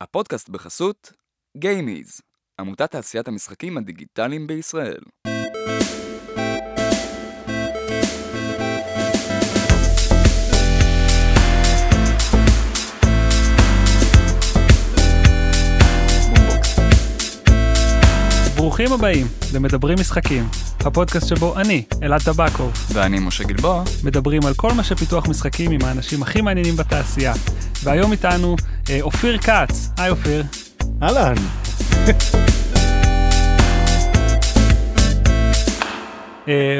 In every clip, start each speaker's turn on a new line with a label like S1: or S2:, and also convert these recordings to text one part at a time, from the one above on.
S1: הפודקאסט בחסות גיימיז, עמותת תעשיית המשחקים הדיגיטליים בישראל.
S2: ברוכים הבאים למדברים משחקים, הפודקאסט שבו אני, אלעד טבקוב,
S1: ואני משה גלבוע,
S2: מדברים על כל מה שפיתוח משחקים עם האנשים הכי מעניינים בתעשייה. והיום איתנו אה, אופיר כץ, היי אופיר.
S3: אהלן.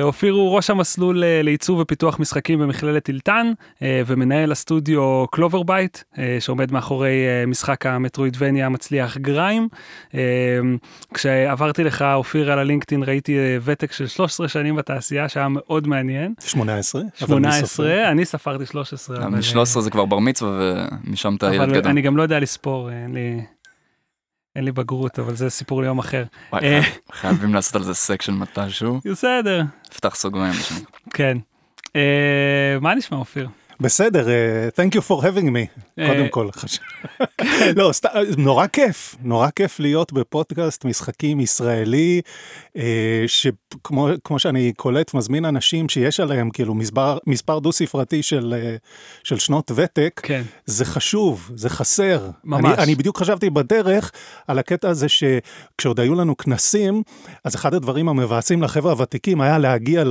S2: אופיר הוא ראש המסלול אה, לעיצוב ופיתוח משחקים במכללת תילתן אה, ומנהל הסטודיו Clover Bite שעומד מאחורי משחק ה Metroidvania המצליח Grime. כשעברתי לך אופיר על הלינקדאין ראיתי ותק של 13 שנים בתעשייה שהיה מאוד מעניין.
S3: 18.
S2: 18 אני ספרתי 13.
S1: 13 זה כבר בר מצווה ומשם אתה ילד גדול.
S2: אני גם לא יודע לספור אין לי. אין לי בגרות אבל זה סיפור ליום אחר.
S1: וואי, חייבים לעשות על זה section מתישהו.
S2: בסדר.
S1: פתח סוגריים.
S2: כן. אה, מה נשמע אופיר?
S3: בסדר, uh, thank you for having me, uh, קודם כל. לא, סתם, נורא כיף, נורא כיף להיות בפודקאסט משחקים ישראלי, uh, שכמו שאני קולט, מזמין אנשים שיש עליהם כאילו מספר, מספר דו ספרתי של, uh, של שנות ותק,
S2: כן.
S3: זה חשוב, זה חסר.
S2: ממש.
S3: אני, אני בדיוק חשבתי בדרך על הקטע הזה שכשעוד היו לנו כנסים, אז אחד הדברים המבאסים לחבר'ה הוותיקים היה להגיע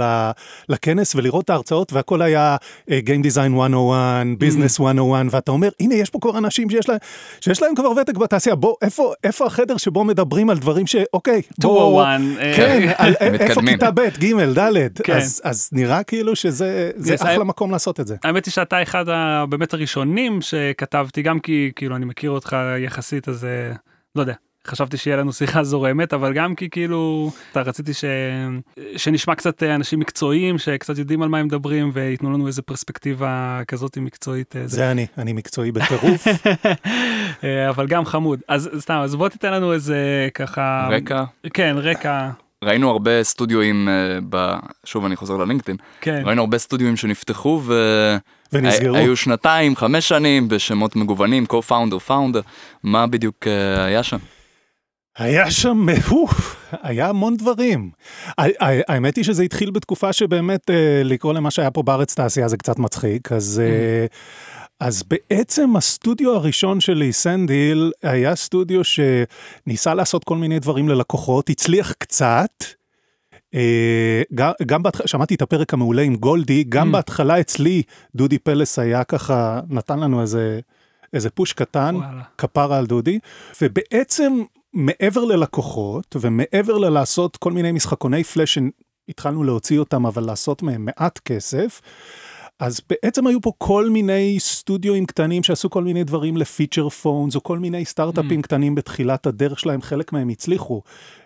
S3: לכנס ולראות את ההרצאות והכל היה uh, Game Design 101, ביזנס 101, ואתה אומר, הנה, יש פה כבר אנשים שיש להם, שיש להם כבר ותק בתעשייה, בוא, איפה, איפה החדר שבו מדברים על דברים ש... אוקיי,
S2: בוא...
S3: 201. כן, על, איפה כיתה ב', ג', ד', כן. אז, אז נראה כאילו שזה זה אחלה מקום לעשות את זה.
S2: האמת היא שאתה אחד באמת הראשונים שכתבתי, גם כי כאילו אני מכיר אותך יחסית, אז לא יודע. חשבתי שיהיה לנו שיחה זורמת אבל גם כי כאילו אתה רציתי ש... שנשמע קצת אנשים מקצועיים שקצת יודעים על מה הם מדברים וייתנו לנו איזה פרספקטיבה כזאת מקצועית.
S3: זה, זה אני אני מקצועי בטירוף.
S2: אבל גם חמוד אז סתם אז בוא תיתן לנו איזה ככה
S1: רקע
S2: כן רקע.
S1: ראינו הרבה סטודיואים ב... שוב אני חוזר ללינקדאין
S2: כן.
S1: ראינו הרבה סטודיואים שנפתחו ו...
S3: ונסגרו.
S1: היו שנתיים חמש שנים בשמות מגוונים co-founder founder מה בדיוק היה שם.
S3: היה שם, אוף, היה המון דברים. האמת היא שזה התחיל בתקופה שבאמת לקרוא למה שהיה פה בארץ תעשייה זה קצת מצחיק, אז, אז בעצם הסטודיו הראשון שלי, סנדיל, היה סטודיו שניסה לעשות כל מיני דברים ללקוחות, הצליח קצת. גם, גם בהתחלה, שמעתי את הפרק המעולה עם גולדי, גם בהתחלה אצלי דודי פלס היה ככה, נתן לנו איזה, איזה פוש קטן,
S2: וואלה.
S3: כפרה על דודי, ובעצם מעבר ללקוחות ומעבר ללעשות כל מיני משחקוני פלאש שהתחלנו להוציא אותם אבל לעשות מהם מעט כסף. אז בעצם היו פה כל מיני סטודיואים קטנים שעשו כל מיני דברים לפיצ'ר פונס או כל מיני סטארט-אפים mm. קטנים בתחילת הדרך שלהם, חלק מהם הצליחו.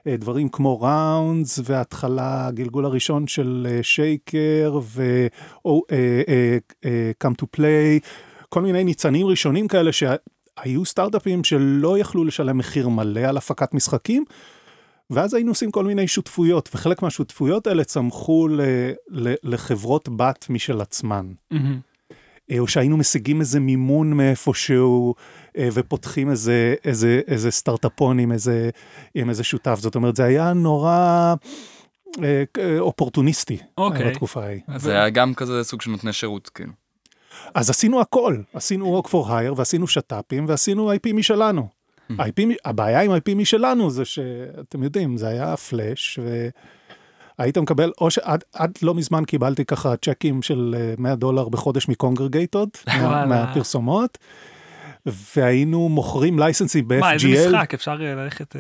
S3: דברים כמו ראונדס וההתחלה, הגלגול הראשון של שייקר ו-come to play, כל מיני ניצנים ראשונים כאלה שה... היו סטארט-אפים שלא יכלו לשלם מחיר מלא על הפקת משחקים, ואז היינו עושים כל מיני שותפויות, וחלק מהשותפויות האלה צמחו ל, ל, לחברות בת משל עצמן. Mm-hmm. או שהיינו משיגים איזה מימון מאיפשהו, ופותחים איזה, איזה, איזה סטארט-אפון עם איזה, עם איזה שותף. זאת אומרת, זה היה נורא... אופורטוניסטי okay.
S2: אוקיי.
S3: בתקופה ההיא.
S1: זה היה גם כזה סוג של נותני שירות כאילו.
S3: אז עשינו הכל, עשינו work for hire ועשינו שת"פים ועשינו IP משלנו. IP, הבעיה עם IP משלנו זה שאתם יודעים, זה היה פלאש והיית מקבל, או שעד לא מזמן קיבלתי ככה צ'קים של 100 דולר בחודש מקונגרגייטוד, מה, מהפרסומות, והיינו מוכרים licenseים ב-FGL.
S2: מה, איזה משחק, אפשר ללכת...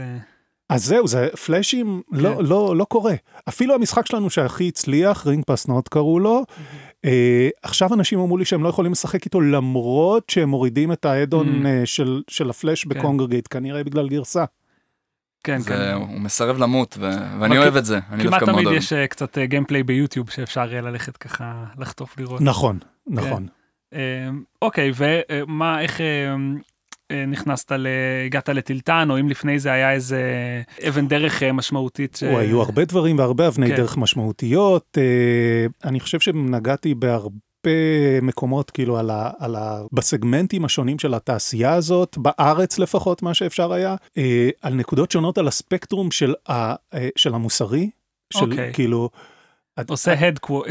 S3: אז זהו, זה Flashים, כן. לא, לא, לא קורה. אפילו המשחק שלנו שהכי הצליח, Ring Pass Not קראו לו, mm-hmm. אה, עכשיו אנשים אמרו לי שהם לא יכולים לשחק איתו למרות שהם מורידים את ה add-on mm-hmm. של, של הפלאש כן. ב Kongregate, כנראה בגלל גרסה.
S2: כן,
S1: זה,
S2: כן.
S1: הוא מסרב למות ו... ואני אוהב את זה, אני
S2: כמעט תמיד יש אוהב. קצת gameplay ביוטיוב שאפשר ללכת ככה לחטוף לראות.
S3: נכון, נכון.
S2: כן. אוקיי, ומה, איך... נכנסת, ל... הגעת לטילטן, או אם לפני זה היה איזה אבן דרך משמעותית. ש...
S3: או, היו הרבה דברים והרבה אבני כן. דרך משמעותיות. אני חושב שנגעתי בהרבה מקומות כאילו על ה, על ה, בסגמנטים השונים של התעשייה הזאת, בארץ לפחות מה שאפשר היה, אה, על נקודות שונות על הספקטרום של, ה, אה, של המוסרי, של
S2: אוקיי.
S3: כאילו...
S2: עושה הד קוו...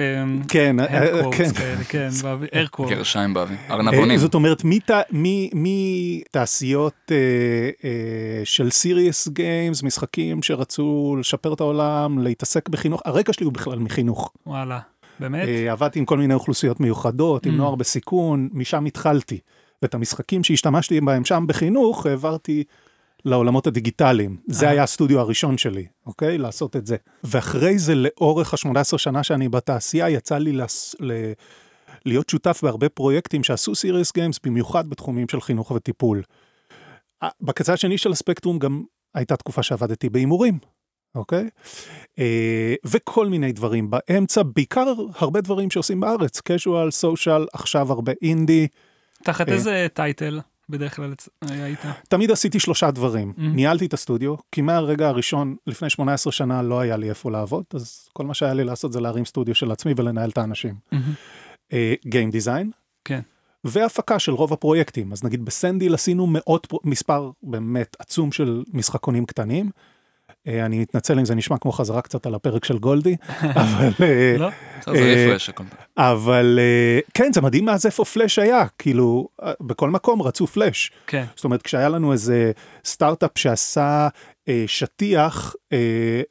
S3: כן, אה, כן.
S2: כן.
S1: גרשיים באוויר, ארנבונים.
S3: אה, זאת אומרת, מתעשיות אה, של סיריוס גיימס, משחקים שרצו לשפר את העולם, להתעסק בחינוך, הרקע שלי הוא בכלל מחינוך.
S2: וואלה, באמת?
S3: עבדתי עם כל מיני אוכלוסיות מיוחדות, עם
S2: Mm.
S3: נוער בסיכון, משם התחלתי. ואת המשחקים שהשתמשתי בהם שם בחינוך, העברתי לעולמות הדיגיטליים. זה
S2: אה.
S3: היה הסטודיו הראשון שלי, אוקיי? לעשות את זה. ואחרי זה, לאורך ה-18 שנה שאני בתעשייה, יצא לי לס... ל... להיות שותף בהרבה פרויקטים שעשו סיריוס גיימס, במיוחד בתחומים של חינוך וטיפול. בקצה השני של הספקטרום גם הייתה תקופה שעבדתי בהימורים, אוקיי? אה, וכל מיני דברים באמצע, בעיקר הרבה דברים שעושים בארץ, casual, social, עכשיו הרבה אינדי.
S2: תחת
S3: אה.
S2: איזה title בדרך כלל אצ- היית?
S3: תמיד עשיתי שלושה דברים.
S2: Mm.
S3: ניהלתי את הסטודיו, כי מהרגע הראשון, לפני 18 שנה, לא היה לי איפה לעבוד, אז כל מה שהיה לי לעשות זה להרים סטודיו של עצמי ולנהל את האנשים. Game design.
S2: כן.
S3: והפקה של רוב הפרויקטים. אז נגיד בסנדיל עשינו מאות, פרו- מספר באמת עצום של משחקונים קטנים. אה, אני מתנצל אם זה נשמע כמו חזרה קצת על הפרק של גולדי, אבל... אה,
S2: לא?
S1: זה
S3: אה,
S1: refresh הכל.
S3: אבל אה, כן, זה מדהים מאז איפה פלאש היה, כאילו, אה, בכל מקום רצו פלאש.
S2: כן.
S3: זאת אומרת, כשהיה לנו איזה סטארט-אפ שעשה אה, שטיח, אה,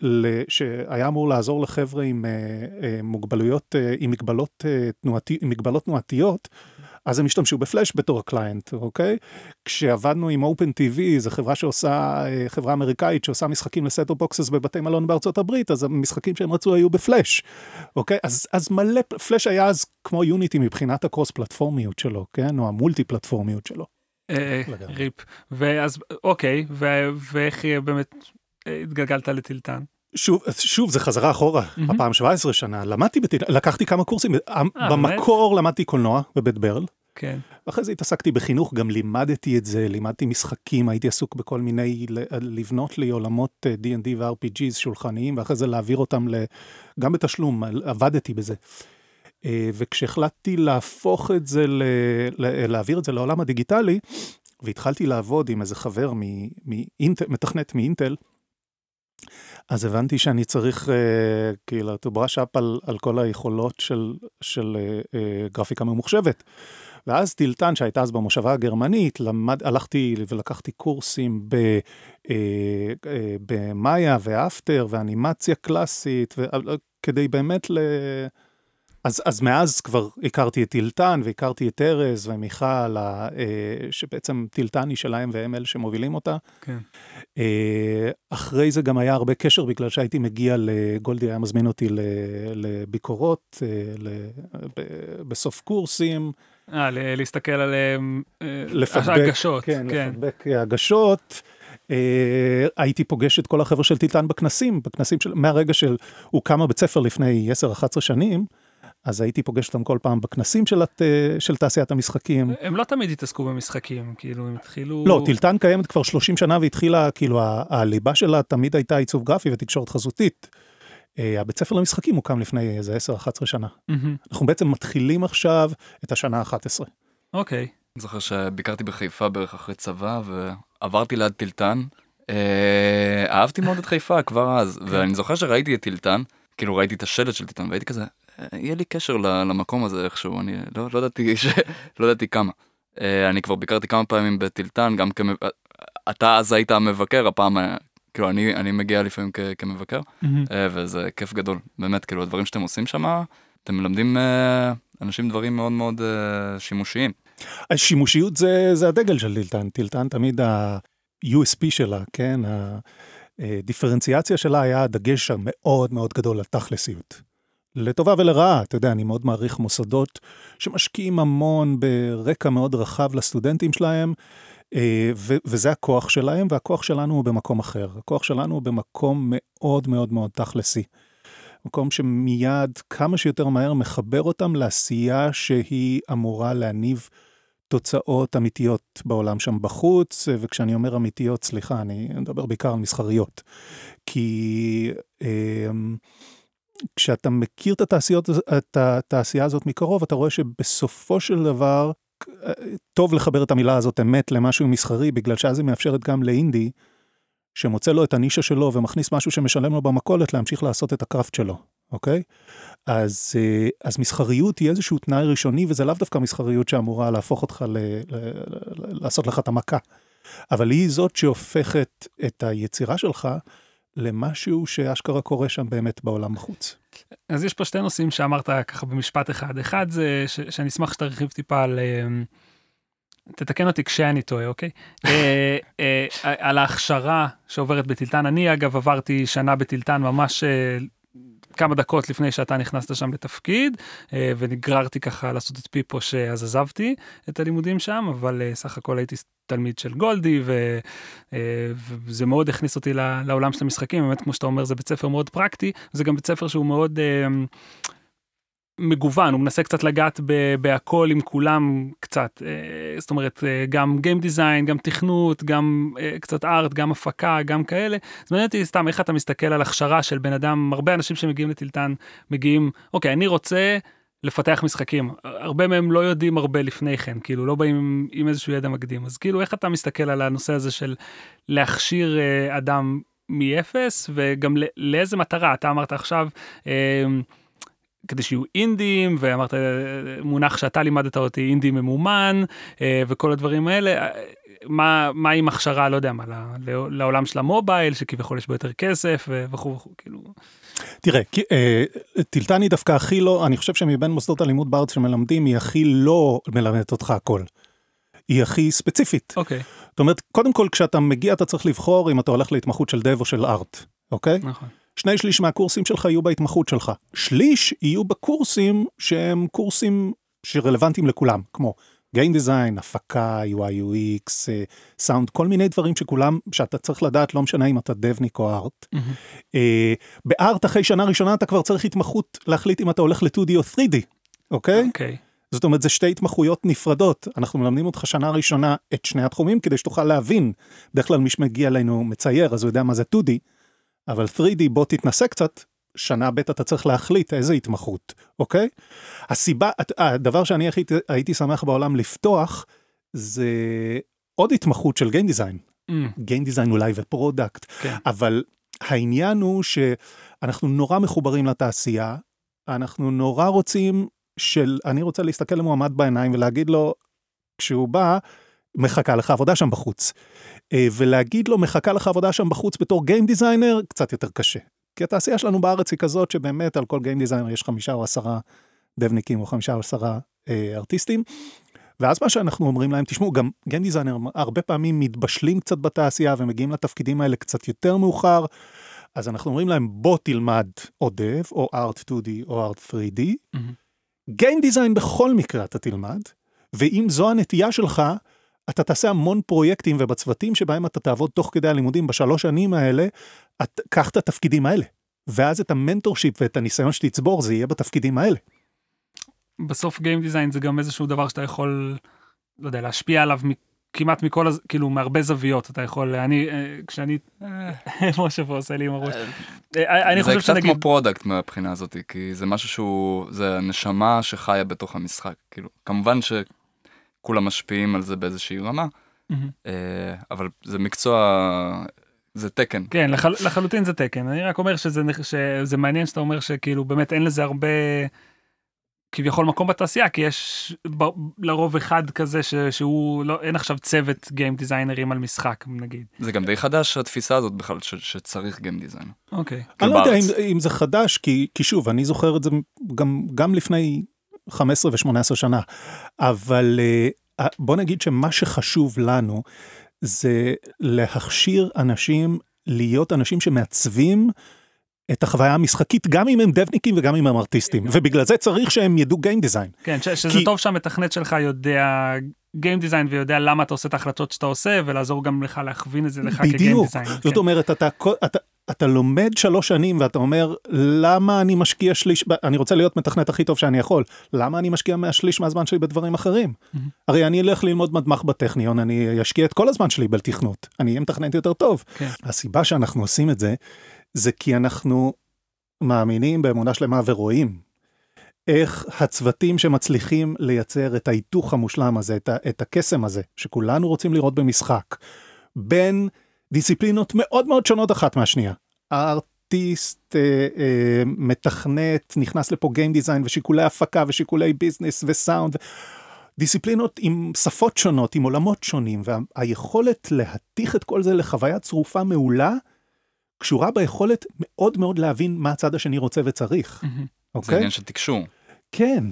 S3: שהיה אמור לעזור לחבר'ה עם אה, אה, מוגבלויות, אה, אה, עם מגבלות תנועתיות, אז הם השתמשו בפלאש בתור ה client, אוקיי? כשעבדנו עם Open TV, זו חברה שעושה, אה, חברה אמריקאית שעושה משחקים ל set boxes בבתי מלון בארצות הברית, אז המשחקים שהם רצו היו בפלאש, אוקיי? אז, אז מלא, פלאש היה אז כמו יוניטי מבחינת הקרוס פלטפורמיות שלו, כן? או המולטי פלטפורמיות שלו.
S2: אה,
S3: לגמרי.
S2: ריפ. ואז, אוקיי, ואיך אה, באמת אה, התגלגלת לטילטן?
S3: שוב, שוב, זה חזרה אחורה,
S2: מהמם.
S3: הפעם 17 שנה, למדתי, בת... לקחתי כמה קורסים,
S2: אה,
S3: במקור למדתי קולנוע בבית ברל,
S2: כן.
S3: ואחרי זה התעסקתי בחינוך, גם לימדתי את זה, לימדתי משחקים, הייתי עסוק בכל מיני, לבנות לי עולמות אה, D&D ו-RPGs שולחניים, ואחרי זה להעביר אותם ל... גם בתשלום, עבדתי בזה. אה, וכשהחלטתי להפוך את זה, ל... להעביר את זה לעולם הדיגיטלי, והתחלתי לעבוד עם איזה חבר מ- מאינטל, מתכנת מאינטל, אז הבנתי שאני צריך uh, כאילו to brush up על, על כל היכולות של, של uh, uh, גרפיקה ממוחשבת. ואז טילטן שהייתה אז במושבה הגרמנית, למד, הלכתי ולקחתי קורסים ב, uh, uh, במאיה ואפטר ואנימציה קלאסית, ו, כדי באמת ל... אז, אז מאז כבר הכרתי את טילטן והכרתי את ארז ומיכל, אה, שבעצם טילטן היא שלהם והם אלה שמובילים אותה.
S2: כן.
S3: אה, אחרי זה גם היה הרבה קשר בגלל שהייתי מגיע לגולדי היה מזמין אותי לביקורות, אה, ל- ב- בסוף קורסים,
S2: אה, ל- להסתכל אה,
S3: לפדבק,
S2: הגשות,
S3: כן,
S2: כן.
S3: לפדבק הגשות. אה, הייתי פוגש את כל החבר'ה של טילטן בכנסים, בכנסים של, מהרגע של, הבית ספר לפני 10-11 שנים, אז הייתי פוגש אותם כל פעם בכנסים של, הת- של תעשיית המשחקים.
S2: הם לא תמיד התעסקו במשחקים, כאילו, הם התחילו...
S3: לא, טילטן קיימת כבר 30 שנה והתחילה, כאילו, ה- הליבה שלה תמיד הייתה עיצוב גרפי ותקשורת חזותית. אה, הבית ספר למשחקים הוקם לפני איזה 10-11 שנה.
S2: מהמם.
S3: אנחנו בעצם מתחילים עכשיו את השנה ה-11.
S2: אוקיי.
S1: אני זוכר שביקרתי בחיפה בערך אחרי צבא ועברתי ליד טילטן. אה, אהבתי מאוד את חיפה כבר אז, ואני זוכר שראיתי את טילטן, כאילו ראיתי את השלט של טילטן והייתי כזה, "אה, יהיה לי קשר למקום הזה איכשהו, אני לא, לא ידעתי ש... לא ידעתי כמה. אה, אני כבר ביקרתי כמה פעמים בטילטן, גם כמ... אתה אז היית המבקר, הפעם, אה, כאילו אני, אני מגיע לפעמים כ... כמבקר. אה, וזה כיף גדול, באמת, כאילו הדברים שאתם עושים שם, אתם מלמדים אה, אנשים דברים מאוד מאוד אה, שימושיים.
S3: השימושיות זה, זה הדגל של טילטן, טילטן תמיד ה-USP שלה, כן? הדיפרנציאציה שלה היה הדגש המאוד מאוד גדול על תכלסיות. לטובה ולרעה, אתה יודע, אני מאוד מעריך מוסדות שמשקיעים המון ברקע מאוד רחב לסטודנטים שלהם, אה, ו- וזה הכוח שלהם, והכוח שלנו הוא במקום אחר. הכוח שלנו הוא במקום מאוד מאוד מאוד תכלסי. מקום שמיד, כמה שיותר מהר, מחבר אותם לעשייה שהיא אמורה להניב תוצאות אמיתיות בעולם שם בחוץ, וכשאני אומר אמיתיות, סליחה, אני מדבר בעיקר על מסחריות. כי אה, כשאתה מכיר את, התעשיות, את התעשייה הזאת מקרוב, אתה רואה שבסופו של דבר, אה, טוב לחבר את המילה הזאת אמת למשהו מסחרי, בגלל שאז היא מאפשרת גם לאינדי, שמוצא לו את הנישה שלו ומכניס משהו שמשלם לו במכולת, להמשיך לעשות את הקראפט שלו, אוקיי? אז, אה, אז מסחריות היא איזשהו תנאי ראשוני, וזה לאו דווקא מסחריות שאמורה להפוך אותך, ל, ל, ל, לעשות לך את המכה. אבל היא זאת שהופכת את היצירה שלך למשהו שאשכרה קורה שם באמת בעולם בחוץ.
S2: אז יש פה שתי נושאים שאמרת ככה במשפט אחד. אחד זה ש, שאני אשמח שתרחיב טיפה על... אמ, תתקן אותי כשאני טועה, אוקיי? אה, אה, על ההכשרה שעוברת בטילטן. אני אגב עברתי שנה בטילטן ממש אה, כמה דקות לפני שאתה נכנסת שם לתפקיד, ונגררתי ככה לעשות את פיפו שאז עזבתי את הלימודים שם, אבל סך הכל הייתי תלמיד של גולדי, ו, וזה מאוד הכניס אותי לעולם של המשחקים, באמת כמו שאתה אומר זה בית ספר מאוד פרקטי, זה גם בית ספר שהוא מאוד... מגוון, הוא מנסה קצת לגעת בהכל עם כולם קצת, אה, זאת אומרת, אה, גם גיים דיזיין, גם תכנות, גם אה, קצת ארט, גם הפקה, גם כאלה. אז מעניין אותי סתם איך אתה מסתכל על הכשרה של בן אדם, הרבה אנשים שמגיעים לטילטן מגיעים, אוקיי, אני רוצה לפתח משחקים. הרבה מהם לא יודעים הרבה לפני כן, כאילו לא באים עם, עם איזשהו ידע מקדים. אז כאילו איך אתה מסתכל על הנושא הזה של להכשיר אדם מאפס, וגם לאיזה מטרה, אתה אמרת עכשיו, כדי שיהיו אינדים, ואמרת, מונח שאתה לימדת אותי, אינדי ממומן, אה, וכל הדברים האלה. אה, מה, מה עם הכשרה, לא יודע מה, לעולם של המובייל, שכביכול יש בו יותר כסף וכו' וכו', כאילו.
S3: תראה, אה, טילטן היא דווקא הכי לא, אני חושב שמבין מוסדות הלימוד בארץ שמלמדים, היא הכי לא מלמדת אותך הכל. היא הכי ספציפית.
S2: אוקיי.
S3: זאת אומרת, קודם כל כשאתה מגיע אתה צריך לבחור אם אתה הולך להתמחות של דב או של ארט, אוקיי?
S2: נכון.
S3: שני שליש מהקורסים שלך יהיו בהתמחות שלך. שליש יהיו בקורסים שהם קורסים שרלוונטיים לכולם, כמו Game Design, הפקה, UI, UX, סאונד, כל מיני דברים שכולם, שאתה צריך לדעת, לא משנה אם אתה דבניק או ארט. Mm-hmm. בארט אחרי שנה ראשונה אתה כבר צריך התמחות להחליט אם אתה הולך ל-2D או 3D, אוקיי? Okay?
S2: אוקיי.
S3: זאת אומרת, זה שתי התמחויות נפרדות. אנחנו מלמדים אותך שנה ראשונה את שני התחומים כדי שתוכל להבין. בדרך כלל מי שמגיע אלינו מצייר, אז הוא יודע מה זה 2D. אבל 3D בוא תתנסה קצת, שנה ב' אתה צריך להחליט איזה התמחות, אוקיי? הסיבה, הדבר שאני הכי הייתי שמח בעולם לפתוח, זה עוד התמחות של Design. Mm. Game Design אולי ו product, כן. אבל העניין הוא שאנחנו נורא מחוברים לתעשייה, אנחנו נורא רוצים של, אני רוצה להסתכל למועמד בעיניים ולהגיד לו, כשהוא בא, מחכה לך עבודה שם בחוץ. אה, ולהגיד לו מחכה לך עבודה שם בחוץ בתור game designer, קצת יותר קשה. כי התעשייה שלנו בארץ היא כזאת שבאמת על כל game designer יש חמישה או עשרה devניקים או חמישה או עשרה אה, ארטיסטים. ואז מה שאנחנו אומרים להם, תשמעו, גם game designer הרבה פעמים מתבשלים קצת בתעשייה ומגיעים לתפקידים האלה קצת יותר מאוחר. אז אנחנו אומרים להם, בוא תלמד או dev, או art 2D, או art 3D. Game design בכל מקרה אתה תלמד, ואם זו הנטייה שלך, אתה תעשה המון פרויקטים ובצוותים שבהם אתה תעבוד תוך כדי הלימודים בשלוש שנים האלה, את, קח את התפקידים האלה. ואז את ה mentorship ואת הניסיון שתצבור זה יהיה בתפקידים האלה.
S2: בסוף game design זה גם איזשהו דבר שאתה יכול, לא יודע, להשפיע עליו כמעט מכל, כאילו מהרבה זוויות אתה יכול, אני, אה, כשאני, אה, משה פה עושה לי עם הראש.
S1: אה, אני חושב שנגיד... זה קצת כמו product מהבחינה הזאת, כי זה משהו שהוא, זה הנשמה שחיה בתוך המשחק, כאילו, כמובן ש... כולם משפיעים על זה באיזושהי רמה, mm-hmm. אבל זה מקצוע, זה תקן.
S2: כן, לחל, לחלוטין זה תקן. אני רק אומר שזה, שזה מעניין שאתה אומר שכאילו באמת אין לזה הרבה כביכול מקום בתעשייה, כי יש לרוב אחד כזה ש, שהוא, לא, אין עכשיו צוות game designerים על משחק נגיד.
S1: זה גם די חדש התפיסה הזאת בכלל ש, שצריך גיים דיזיין.
S2: אוקיי.
S3: אני לא יודע אם, אם זה חדש, כי, כי שוב, אני זוכר את זה גם, גם לפני 15 ו-18 שנה, אבל uh, בוא נגיד שמה שחשוב לנו זה להכשיר אנשים להיות אנשים שמעצבים את החוויה המשחקית גם אם הם דבניקים וגם אם הם ארטיסטים ובגלל זה צריך שהם ידעו גיים דיזיין.
S2: כן ש- שזה כי... טוב שהמתכנת שלך יודע גיים דיזיין ויודע למה אתה עושה את ההחלטות שאתה עושה ולעזור גם לך להכווין את זה לך כגיים דיזיין.
S3: בדיוק, זאת כן. אומרת אתה, אתה, אתה לומד שלוש שנים ואתה אומר למה אני משקיע שליש אני רוצה להיות מתכנת הכי טוב שאני יכול למה אני משקיע מהשליש מהזמן שלי בדברים אחרים mm-hmm. הרי אני אלך ללמוד מדמח בטכניון אני אשקיע את כל הזמן שלי בתכנות אני אהיה מתכנת יותר טוב. כן. הסיבה שאנחנו עושים את זה זה כי אנחנו מאמינים באמונה שלמה ורואים איך הצוותים שמצליחים לייצר את ההיתוך המושלם הזה, את, ה- את הקסם הזה, שכולנו רוצים לראות במשחק, בין דיסציפלינות מאוד מאוד שונות אחת מהשנייה. הארטיסט אה, אה, מתכנת, נכנס לפה גיים דיזיין ושיקולי הפקה ושיקולי ביזנס וסאונד. דיסציפלינות עם שפות שונות, עם עולמות שונים, והיכולת להתיך את כל זה לחוויה צרופה מעולה, קשורה ביכולת מאוד מאוד להבין מה הצד השני רוצה וצריך,
S2: מהמם.
S1: זה
S3: אוקיי?
S1: עניין של תקשור.
S3: כן.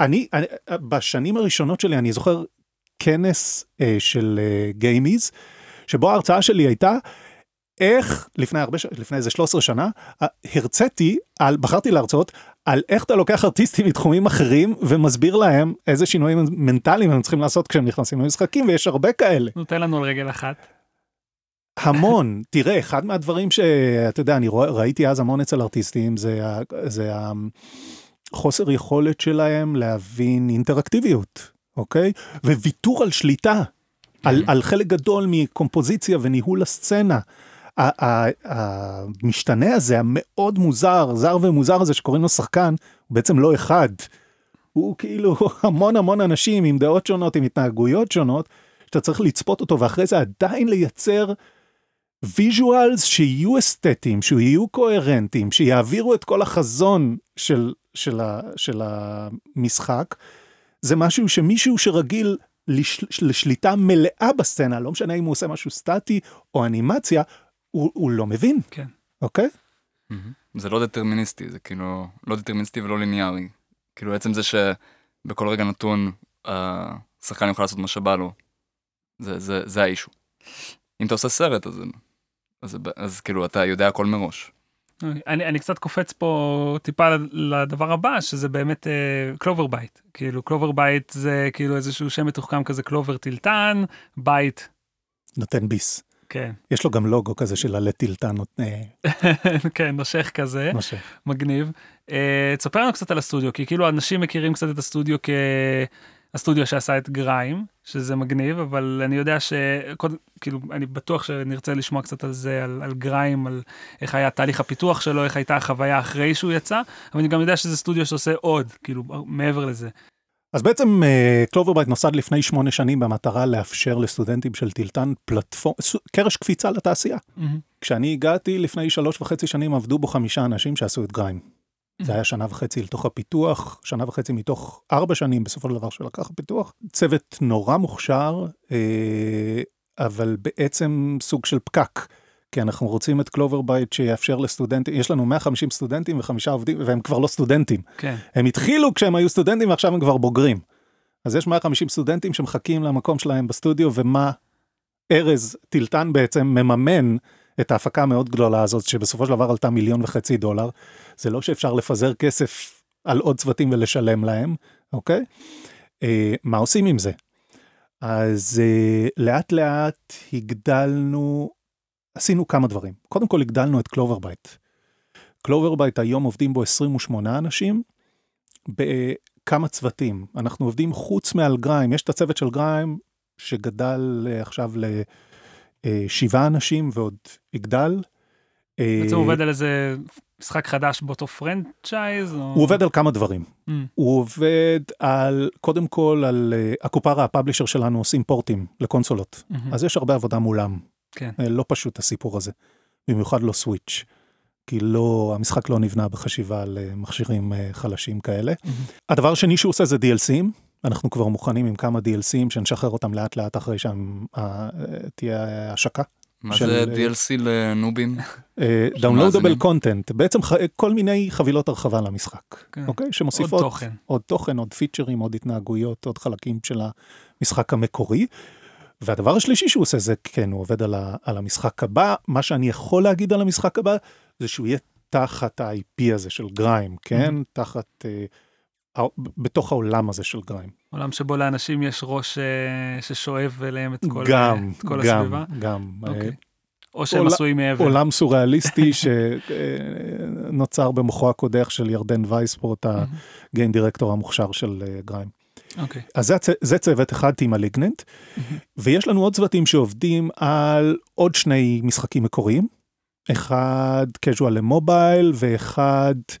S3: אני, אני, בשנים הראשונות שלי, אני זוכר כנס אה, של אה, גיימיז, שבו ההרצאה שלי הייתה, איך, לפני הרבה, ש- לפני איזה 13 שנה, הרציתי, על, בחרתי להרצות, על איך אתה לוקח ארטיסטים מתחומים אחרים ומסביר להם איזה שינויים מנטליים הם צריכים לעשות כשהם נכנסים למשחקים, ויש הרבה כאלה.
S2: נותן לנו על רגל אחת.
S3: המון, תראה, אחד מהדברים שאתה יודע, אני רואה, ראיתי אז המון אצל ארטיסטים, זה, זה החוסר יכולת שלהם להבין אינטראקטיביות, אוקיי? וויתור על שליטה, על, על חלק גדול מקומפוזיציה וניהול הסצנה. המשתנה הזה, המאוד מוזר, זר ומוזר הזה שקוראים לו שחקן, הוא בעצם לא אחד. הוא כאילו המון המון אנשים עם דעות שונות, עם התנהגויות שונות, שאתה צריך לצפות אותו, ואחרי זה עדיין לייצר visuals שיהיו אסתטיים, שיהיו קוהרנטיים, שיעבירו את כל החזון של, של, ה, של המשחק, זה משהו שמישהו שרגיל לש, לשליטה מלאה בסצנה, לא משנה אם הוא עושה משהו סטטי או אנימציה, הוא, הוא לא מבין,
S2: כן.
S3: אוקיי?
S1: מהמם. זה לא דטרמיניסטי, זה כאילו לא דטרמיניסטי ולא ליניארי. כאילו עצם זה שבכל רגע נתון השחקן יוכל לעשות מה שבא לו, זה, זה, זה ה issue. אם אתה עושה סרט, אז, אז, אז כאילו אתה יודע הכל מראש.
S2: אני, אני קצת קופץ פה טיפה לדבר הבא שזה באמת Cloverbite כאילו Cloverbite זה כאילו איזשהו שם מתוחכם כזה clover תלתן bite
S3: נותן ביס.
S2: כן
S3: יש לו גם לוגו כזה של עלה תלתן נותן
S2: כן נושך כזה
S3: נושך.
S2: מגניב. אה, תספר לנו קצת על הסטודיו כי כאילו אנשים מכירים קצת את הסטודיו כהסטודיו שעשה את GRIME שזה מגניב אבל אני יודע שקודם כאילו אני בטוח שנרצה לשמוע קצת על זה על, על GRIME על איך היה תהליך הפיתוח שלו איך הייתה החוויה אחרי שהוא יצא אבל אני גם יודע שזה סטודיו שעושה עוד כאילו מעבר לזה.
S3: אז בעצם Cloverbite נוסד לפני שמונה שנים במטרה לאפשר לסטודנטים של טילטן platform, קרש קפיצה לתעשייה.
S2: Mm-hmm.
S3: כשאני הגעתי לפני שלוש וחצי שנים עבדו בו חמישה אנשים שעשו את GRIME. זה היה שנה וחצי לתוך הפיתוח, שנה וחצי מתוך ארבע שנים בסופו של דבר שלקח הפיתוח. צוות נורא מוכשר, אה, אבל בעצם סוג של פקק. כי אנחנו רוצים את Clover Bite שיאפשר לסטודנטים, יש לנו 150 סטודנטים וחמישה עובדים, והם כבר לא סטודנטים.
S2: כן.
S3: הם התחילו כשהם היו סטודנטים ועכשיו הם כבר בוגרים. אז יש 150 סטודנטים שמחכים למקום שלהם בסטודיו, ומה ארז טילטן בעצם מממן את ההפקה המאוד גדולה הזאת, שבסופו של דבר עלתה מיליון וחצי דולר. זה לא שאפשר לפזר כסף על עוד צוותים ולשלם להם, אוקיי? אה, מה עושים עם זה? אז אה, לאט לאט הגדלנו, עשינו כמה דברים. קודם כל הגדלנו את Clover Bite. Clover Bite היום עובדים בו 28 אנשים, בכמה צוותים. אנחנו עובדים חוץ מעל Grime, יש את הצוות של Grime שגדל אה, עכשיו לשבעה אנשים ועוד יגדל.
S2: בעצם הוא עובד על איזה משחק חדש באותו פרנצ'ייז? או...
S3: הוא עובד על כמה דברים.
S2: Mm.
S3: הוא עובד על, קודם כל על אה, הקופרה, הפאבלישר שלנו עושים פורטים לקונסולות.
S2: Mm-hmm.
S3: אז יש הרבה עבודה מולם.
S2: כן.
S3: אה, לא פשוט הסיפור הזה. במיוחד לא סוויץ'. כי לא, המשחק לא נבנה בחשיבה על אה, מכשירים אה, חלשים כאלה.
S2: Mm-hmm.
S3: הדבר השני שהוא עושה זה DLCים. אנחנו כבר מוכנים עם כמה DLCים שנשחרר אותם לאט לאט אחרי שתהיה השקה.
S1: מה
S3: של-
S1: זה DLC לנובים?
S3: דאונלודבל. קונטנט, בעצם ח- כל מיני חבילות הרחבה למשחק,
S2: כן.
S3: אוקיי?
S2: עוד
S3: שמוסיפות
S2: תוכן.
S3: עוד תוכן, עוד פיצ'רים, עוד התנהגויות, עוד חלקים של המשחק המקורי. והדבר השלישי שהוא עושה זה, כן, הוא עובד על, ה, על המשחק הבא. מה שאני יכול להגיד על המשחק הבא, זה שהוא יהיה תחת ה-IP הזה של גריים, כן?
S2: Mm-hmm.
S3: תחת, אה, הא- בתוך העולם הזה של גריים.
S2: עולם שבו לאנשים יש ראש אה, ששואב אליהם את כל,
S3: גם,
S2: את כל
S3: גם,
S2: הסביבה.
S3: גם. אה,
S2: אוקיי. או שהם עשויים מאבן.
S3: עולם סוריאליסטי שנוצר במוחו הקודח של ירדן וייספורט, הגיים דירקטור המוכשר של אה, גריים.
S2: אוקיי.
S3: אז זה, זה צוות אחד, Team Malignant, ויש לנו עוד צוותים שעובדים על עוד שני משחקים מקוריים. אחד casual למובייל ואחד אה,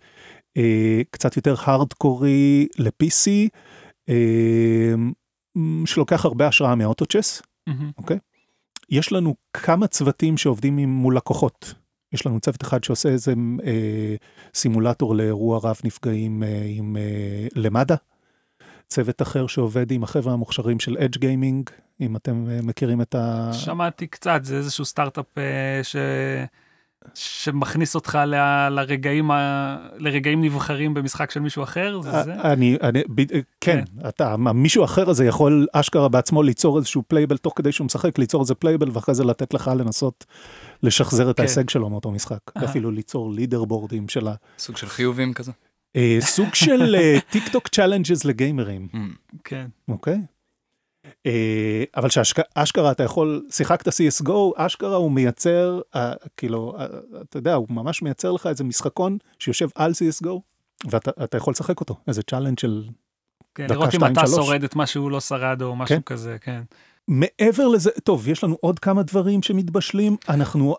S3: קצת יותר הארדקורי ל-PC, אה, שלוקח הרבה השראה מאוטוצ'ס,
S2: מהמם.
S3: אוקיי? יש לנו כמה צוותים שעובדים עם, מול לקוחות. יש לנו צוות אחד שעושה איזה אה, סימולטור לאירוע רב נפגעים אה, עם אה, למד"א. צוות אחר שעובד עם החבר'ה המוכשרים של אדג' גיימינג, אם אתם אה, מכירים את ה...
S2: שמעתי קצת, זה איזשהו סטארט-אפ אה, ש... שמכניס אותך ל... לרגעים, ה... לרגעים נבחרים במשחק של מישהו אחר, זה זה?
S3: אני, אני, ב- כן, אתה, מישהו אחר הזה יכול אשכרה בעצמו ליצור איזשהו playable תוך כדי שהוא משחק, ליצור איזה playable ואחרי זה לתת לך לנסות לשחזר את
S2: כן.
S3: ההישג שלו מאותו משחק,
S2: אה.
S3: אפילו ליצור leaderboard ים של ה...
S1: סוג של חיובים כזה.
S3: אה, סוג של TikTok challenges לגיימרים,
S1: Mm.
S2: כן.
S3: אוקיי? אה, אבל שאשכרה אתה יכול, שיחקת CSGO, אשכרה הוא מייצר, אה, כאילו, אה, אתה יודע, הוא ממש מייצר לך איזה משחקון שיושב על CSGO, ואתה אתה יכול לשחק אותו, איזה challenge של
S2: כן,
S3: דקה,
S2: לראות אם
S3: שתיים,
S2: אתה
S3: שלוש.
S2: שורד את מה שהוא לא שרד או משהו
S3: כן.
S2: כזה, כן.
S3: מעבר לזה, טוב, יש לנו עוד כמה דברים שמתבשלים. אנחנו,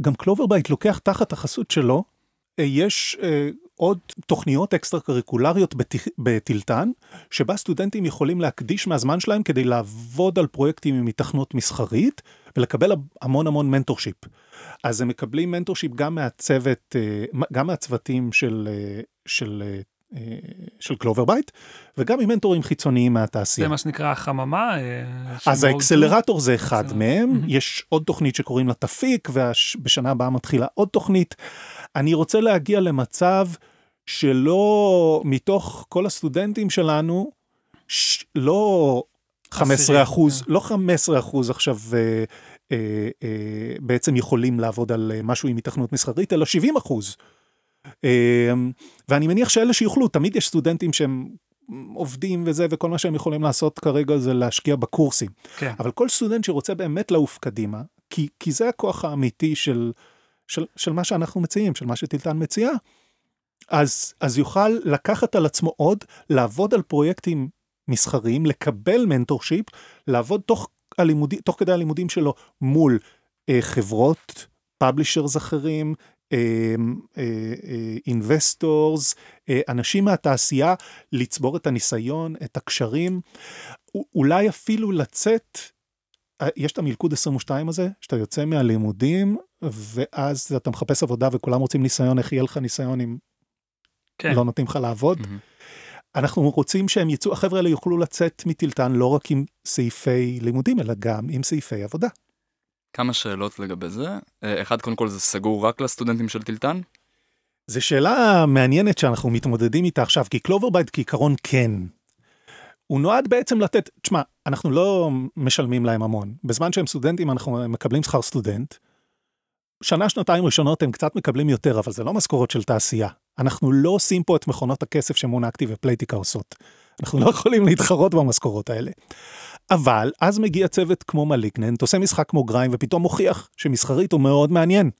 S3: גם Clover Bite לוקח תחת החסות שלו, יש עוד תוכניות אקסטרה קריקולריות בטילטן, שבה סטודנטים יכולים להקדיש מהזמן שלהם כדי לעבוד על פרויקטים עם היתכנות מסחרית, ולקבל המון המון mentorship. אז הם מקבלים mentorship גם מהצוות, אה, גם מהצוותים של, אה, של, אה, של Clover Bite, וגם ממנטורים חיצוניים מהתעשייה.
S2: זה מה שנקרא החממה.
S3: אז האקסלרטור זה אחד. מהם. יש עוד תוכנית שקוראים לה תפיק, ובשנה הבאה מתחילה עוד תוכנית. אני רוצה להגיע למצב שלא מתוך כל הסטודנטים שלנו, ש- לא 15 אחוז,
S2: עשירי,
S3: לא 15 אחוז עכשיו אה, אה, אה, בעצם יכולים לעבוד על אה, משהו עם התכנות מסחרית, אלא 70 אחוז. אה, ואני מניח שאלה שיוכלו, תמיד יש סטודנטים שהם עובדים וזה, וכל מה שהם יכולים לעשות כרגע זה להשקיע בקורסים.
S2: כן.
S3: אבל כל סטודנט שרוצה באמת לעוף קדימה, כי, כי זה הכוח האמיתי של, של, של מה שאנחנו מציעים, של מה שטילטן מציעה, אז, אז יוכל לקחת על עצמו עוד, לעבוד על פרויקטים מסחריים, לקבל mentorship, לעבוד תוך, הלימודי, תוך כדי הלימודים שלו מול אה, חברות, publishers אחרים, investors, אה, אנשים מהתעשייה, לצבור את הניסיון, את הקשרים, אולי אפילו לצאת, אה, יש את המלכוד 22 הזה, שאתה יוצא מהלימודים, ואז אתה מחפש עבודה וכולם רוצים ניסיון, איך יהיה לך ניסיון אם
S2: כן.
S3: לא נותנים לך לעבוד.
S1: מהמם.
S3: אנחנו רוצים שהם יצאו, החבר'ה האלה יוכלו לצאת מטילטן לא רק עם סעיפי לימודים, אלא גם עם סעיפי עבודה.
S1: כמה שאלות לגבי זה. אה, אחד, קודם כל זה סגור רק לסטודנטים של טילטן.
S3: זו שאלה מעניינת שאנחנו מתמודדים איתה עכשיו, כי Clover Bite כעיקרון כן. הוא נועד בעצם לתת, תשמע, אנחנו לא משלמים להם המון. בזמן שהם סטודנטים אנחנו מקבלים שכר סטודנט. שנה, שנתיים ראשונות הם קצת מקבלים יותר, אבל זה לא משכורות של תעשייה. אנחנו לא עושים פה את מכונות הכסף שמונקטי ופלייטיקה עושות. אנחנו לא יכולים להתחרות במשכורות האלה. אבל אז מגיע צוות כמו מליגננט, עושה משחק כמו גריים, ופתאום מוכיח שמסחרית הוא מאוד מעניין.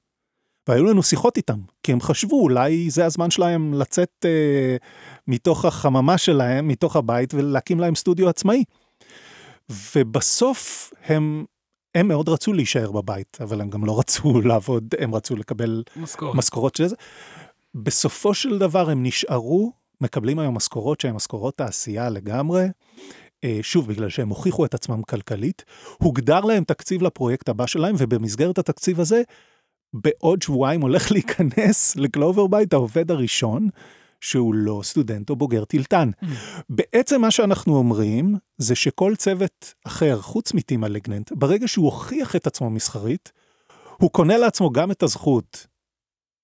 S3: והיו לנו שיחות איתם, כי הם חשבו אולי זה הזמן שלהם לצאת אה, מתוך החממה שלהם, מתוך הבית, ולהקים להם סטודיו עצמאי. ובסוף הם, הם מאוד רצו להישאר בבית, אבל הם גם לא רצו לעבוד, הם רצו לקבל
S2: משכורת.
S3: משכורות של זה. בסופו של דבר הם נשארו, מקבלים היום משכורות שהן משכורות תעשייה לגמרי. אה, שוב, בגלל שהם הוכיחו את עצמם כלכלית, הוגדר להם תקציב לפרויקט הבא שלהם, ובמסגרת התקציב הזה, בעוד שבועיים הולך להיכנס ל Clover Bite העובד הראשון, שהוא לא סטודנט או בוגר טילטן.
S2: Mm.
S3: בעצם מה שאנחנו אומרים, זה שכל צוות אחר, חוץ מטימה לגננט, ברגע שהוא הוכיח את עצמו מסחרית, הוא קונה לעצמו גם את הזכות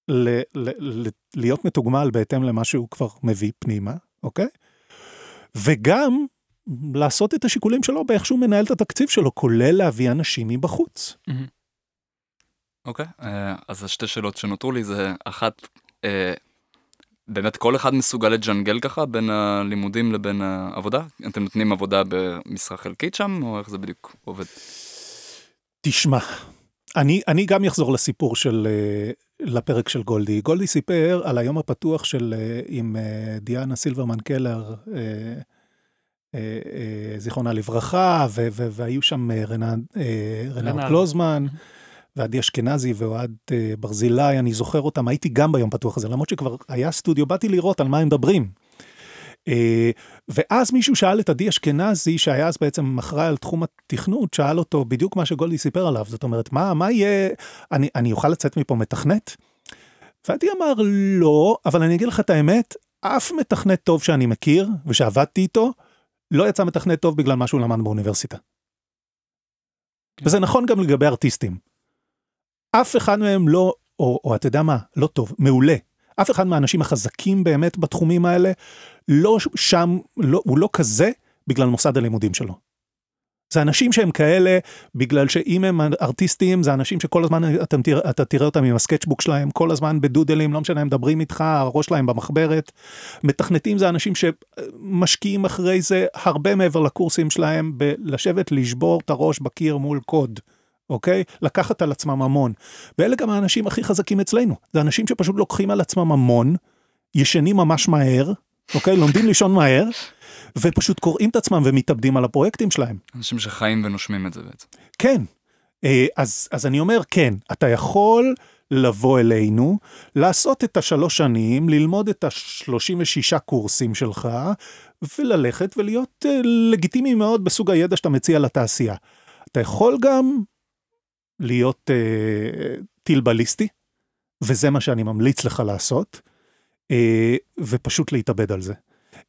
S3: ל- ל- ל- להיות מתוגמל בהתאם למה שהוא כבר מביא פנימה, אוקיי? וגם לעשות את השיקולים שלו באיך שהוא מנהל את התקציב שלו, כולל להביא אנשים מבחוץ.
S2: מהמם.
S1: אוקיי, אה, אז השתי שאלות שנותרו לי זה אחת, אה, באמת כל אחד מסוגל לג'נגל ככה בין הלימודים לבין העבודה? אתם נותנים עבודה במשרה חלקית שם, או איך זה בדיוק עובד?
S3: תשמע, אני, אני גם אחזור לסיפור של, אה, לפרק של גולדי. גולדי סיפר על היום הפתוח של, עם דיאנה סילברמן קלר, זיכרונה לברכה, ו, ו, והיו שם רנן, רנר. קלוזמן, ועדי אשכנזי ואוהד אה, ברזילי, אני זוכר אותם, הייתי גם ביום פתוח הזה, למרות שכבר היה סטודיו, באתי לראות על מה הם מדברים. אה, ואז מישהו שאל את עדי אשכנזי, שהיה אז בעצם אחראי על תחום התכנות, שאל אותו בדיוק מה שגולדי סיפר עליו, זאת אומרת, מה, מה יהיה, אני, אני אוכל לצאת מפה מתכנת? ועדי אמר, לא, אבל אני אגיד לך את האמת, אף מתכנת טוב שאני מכיר, ושעבדתי איתו, לא יצא מתכנת טוב בגלל מה שהוא למד באוניברסיטה.
S2: כן.
S3: וזה נכון גם לגבי ארטיסטים. אף אחד מהם לא, או, או אתה יודע מה, לא טוב, מעולה. אף אחד מהאנשים החזקים באמת בתחומים האלה, לא שם, לא, הוא לא כזה בגלל מוסד הלימודים שלו. זה אנשים שהם כאלה, בגלל שאם הם ארטיסטים, זה אנשים שכל הזמן תראה, אתה תראה אותם עם הסקצ'בוק שלהם, כל הזמן בדודלים, לא משנה, הם מדברים איתך, הראש שלהם במחברת. מתכנתים זה אנשים שמשקיעים אחרי זה הרבה מעבר לקורסים שלהם, בלשבת לשבור את הראש בקיר מול קוד. אוקיי? לקחת על עצמם המון. ואלה גם האנשים הכי חזקים אצלנו. זה אנשים שפשוט לוקחים על עצמם המון, ישנים ממש מהר, אוקיי? לומדים לישון מהר, ופשוט קוראים את עצמם ומתאבדים על הפרויקטים שלהם.
S1: אנשים שחיים ונושמים את זה בעצם.
S3: כן. אה, אז, אז אני אומר, כן, אתה יכול לבוא אלינו, לעשות את השלוש שנים, ללמוד את השלושים ושישה קורסים שלך, וללכת ולהיות אה, לגיטימי מאוד בסוג הידע שאתה מציע לתעשייה. אתה יכול גם להיות אה, טיל בליסטי, וזה מה שאני ממליץ לך לעשות, אה, ופשוט להתאבד על זה.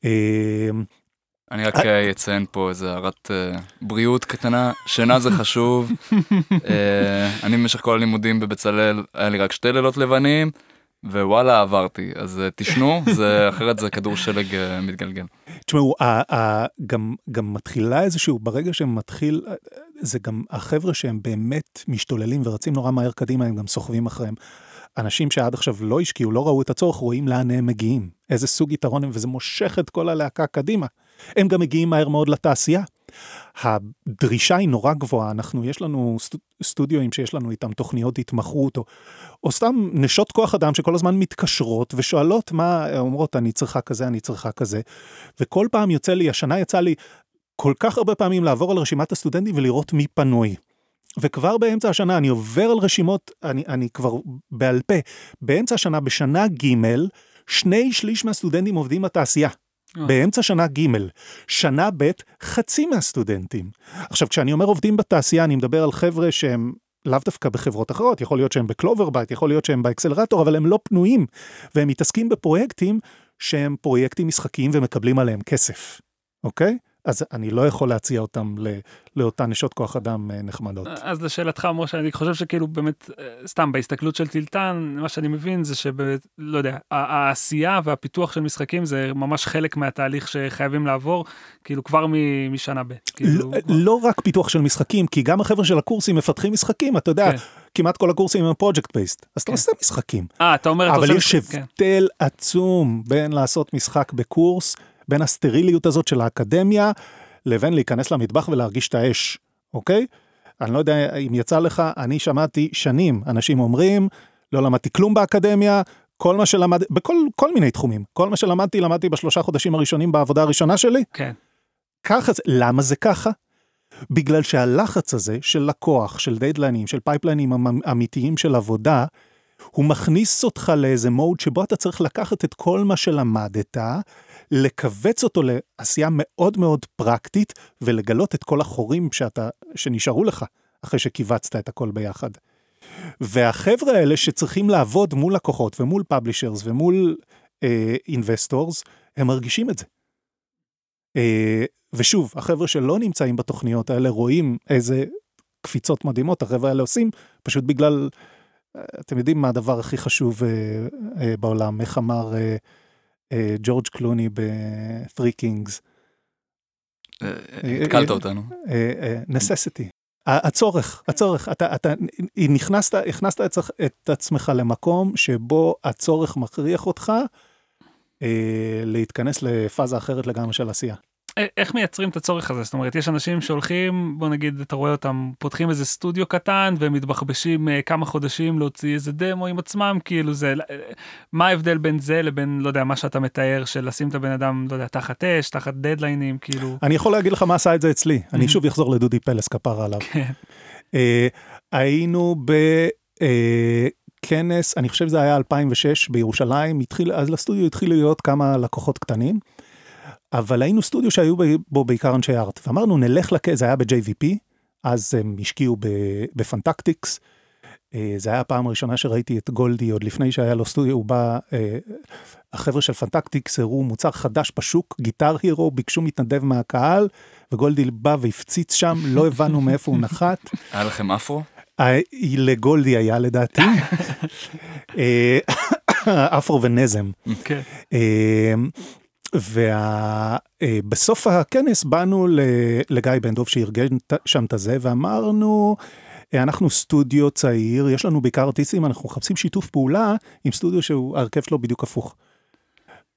S3: אה,
S1: אני רק אה, אציין פה איזה הערת אה, בריאות קטנה, שינה זה חשוב. אה, אני במשך כל הלימודים בבצלאל, היה לי רק שתי לילות לבנים, ווואלה עברתי, אז אה, תשנו, זה, אחרת זה כדור שלג אה, מתגלגל.
S3: תשמעו, גם מתחילה איזשהו, ברגע שמתחיל, זה גם החבר'ה שהם באמת משתוללים ורצים נורא מהר קדימה, הם גם סוחבים אחריהם. אנשים שעד עכשיו לא השקיעו, לא ראו את הצורך, רואים לאן הם מגיעים, איזה סוג יתרון הם, וזה מושך את כל הלהקה קדימה. הם גם מגיעים מהר מאוד לתעשייה. הדרישה היא נורא גבוהה, אנחנו, יש לנו סטו, סטודיואים שיש לנו איתם תוכניות התמחות, או, או סתם נשות כוח אדם שכל הזמן מתקשרות ושואלות מה, אומרות, אני צריכה כזה, אני צריכה כזה. וכל פעם יוצא לי, השנה יצא לי כל כך הרבה פעמים לעבור על רשימת הסטודנטים ולראות מי פנוי. וכבר באמצע השנה אני עובר על רשימות, אני, אני כבר בעל פה, באמצע השנה, בשנה ג', שני שליש מהסטודנטים עובדים בתעשייה.
S2: אה.
S3: באמצע שנה ג', שנה ב', חצי מהסטודנטים. עכשיו, כשאני אומר עובדים בתעשייה, אני מדבר על חבר'ה שהם לאו דווקא בחברות אחרות, יכול להיות שהם ב Clover Bite, יכול להיות שהם באקסלרטור, אבל הם לא פנויים, והם מתעסקים בפרויקטים שהם פרויקטים משחקיים ומקבלים עליהם כסף, אוקיי? אז אני לא יכול להציע אותם לאותן נשות כוח אדם אה, נחמדות.
S2: אז לשאלתך משה אני חושב שכאילו באמת אה, סתם בהסתכלות של טילטן מה שאני מבין זה שבאמת לא יודע העשייה והפיתוח של משחקים זה ממש חלק מהתהליך שחייבים לעבור כאילו כבר מ- משנה ב'. כאילו,
S3: לא, לא רק פיתוח של משחקים, כי גם החבר'ה של הקורסים מפתחים משחקים, אתה יודע,
S2: כן.
S3: כמעט כל הקורסים הם פרויקט בייסט, אז אתה
S2: כן.
S3: עושה משחקים.
S2: אה אתה אומר
S3: אבל יש
S2: כן.
S3: הבדל עצום בין לעשות משחק בקורס, בין הסטריליות הזאת של האקדמיה, לבין להיכנס למטבח ולהרגיש את האש, אוקיי? אני לא יודע אם יצא לך, אני שמעתי שנים אנשים אומרים, לא למדתי כלום באקדמיה, כל מה שלמדתי, בכל כל מיני תחומים, כל מה שלמדתי, למדתי בשלושה חודשים הראשונים בעבודה הראשונה שלי,
S2: כן.
S3: ככה זה, למה זה ככה? בגלל שהלחץ הזה של לקוח, של דדליינים, של פייפליינים אמ- אמיתיים של עבודה, הוא מכניס אותך לאיזה מוד שבו אתה צריך לקחת את כל מה שלמדת, לכווץ אותו לעשייה מאוד מאוד פרקטית, ולגלות את כל החורים שאתה, שנשארו לך אחרי שכיווצת את הכל ביחד. והחבר'ה האלה שצריכים לעבוד מול לקוחות ומול publishers ומול investors, הם מרגישים את זה. אה, ושוב, החבר'ה שלא נמצאים בתוכניות האלה רואים איזה קפיצות מדהימות החבר'ה האלה עושים, פשוט בגלל, אה, אתם יודעים מה הדבר הכי חשוב אה, אה, בעולם, איך אמר אה, אה, ג'ורג' קלוני ב-Three Kings,
S1: אה, אה, התקלת אותנו.
S3: אה, אה, necessity. הצורך, הצורך, אתה, אתה נכנסת, הכנסת את, את עצמך למקום שבו הצורך מכריח אותך אה, להתכנס לפאזה אחרת לגמרי של עשייה.
S2: א- איך מייצרים את הצורך הזה זאת אומרת יש אנשים שהולכים בוא נגיד אתה רואה אותם פותחים איזה סטודיו קטן והם מתבחבשים אה, כמה חודשים להוציא איזה דמו עם עצמם כאילו זה אה, מה ההבדל בין זה לבין לא יודע מה שאתה מתאר של לשים את הבן אדם לא יודע תחת אש תחת דדליינים כאילו
S3: אני יכול להגיד לך מה עשה את זה אצלי, אני. שוב אחזור לדודי פלס כפרה עליו.
S2: כן.
S3: אה, היינו בכנס, אני חושב שזה היה 2006 בירושלים, התחיל, אז לסטודיו התחילו להיות כמה לקוחות קטנים, אבל היינו סטודיו שהיו בו בעיקר אנשי art, ואמרנו נלך לכנס, זה היה ב-JVP, אז הם השקיעו בפנטקטיקס. אה, זה היה הפעם הראשונה שראיתי את גולדי עוד לפני שהיה לו סטודיו, הוא בא, אה, החבר'ה של פנטקטיקס הראו מוצר חדש בשוק, Guitar Hero, ביקשו מתנדב מהקהל, וגולדי בא והפציץ שם, לא הבנו מאיפה הוא נחת.
S1: היה לכם אפרו?
S3: אה, לגולדי היה לדעתי. אפרו ונזם. ובסוף הכנס באנו לגיא בן דב שארגן שם את הזה ואמרנו אנחנו סטודיו צעיר יש לנו בעיקר ארטיסטים אנחנו מחפשים שיתוף פעולה עם סטודיו שהוא ההרכב שלו בדיוק הפוך.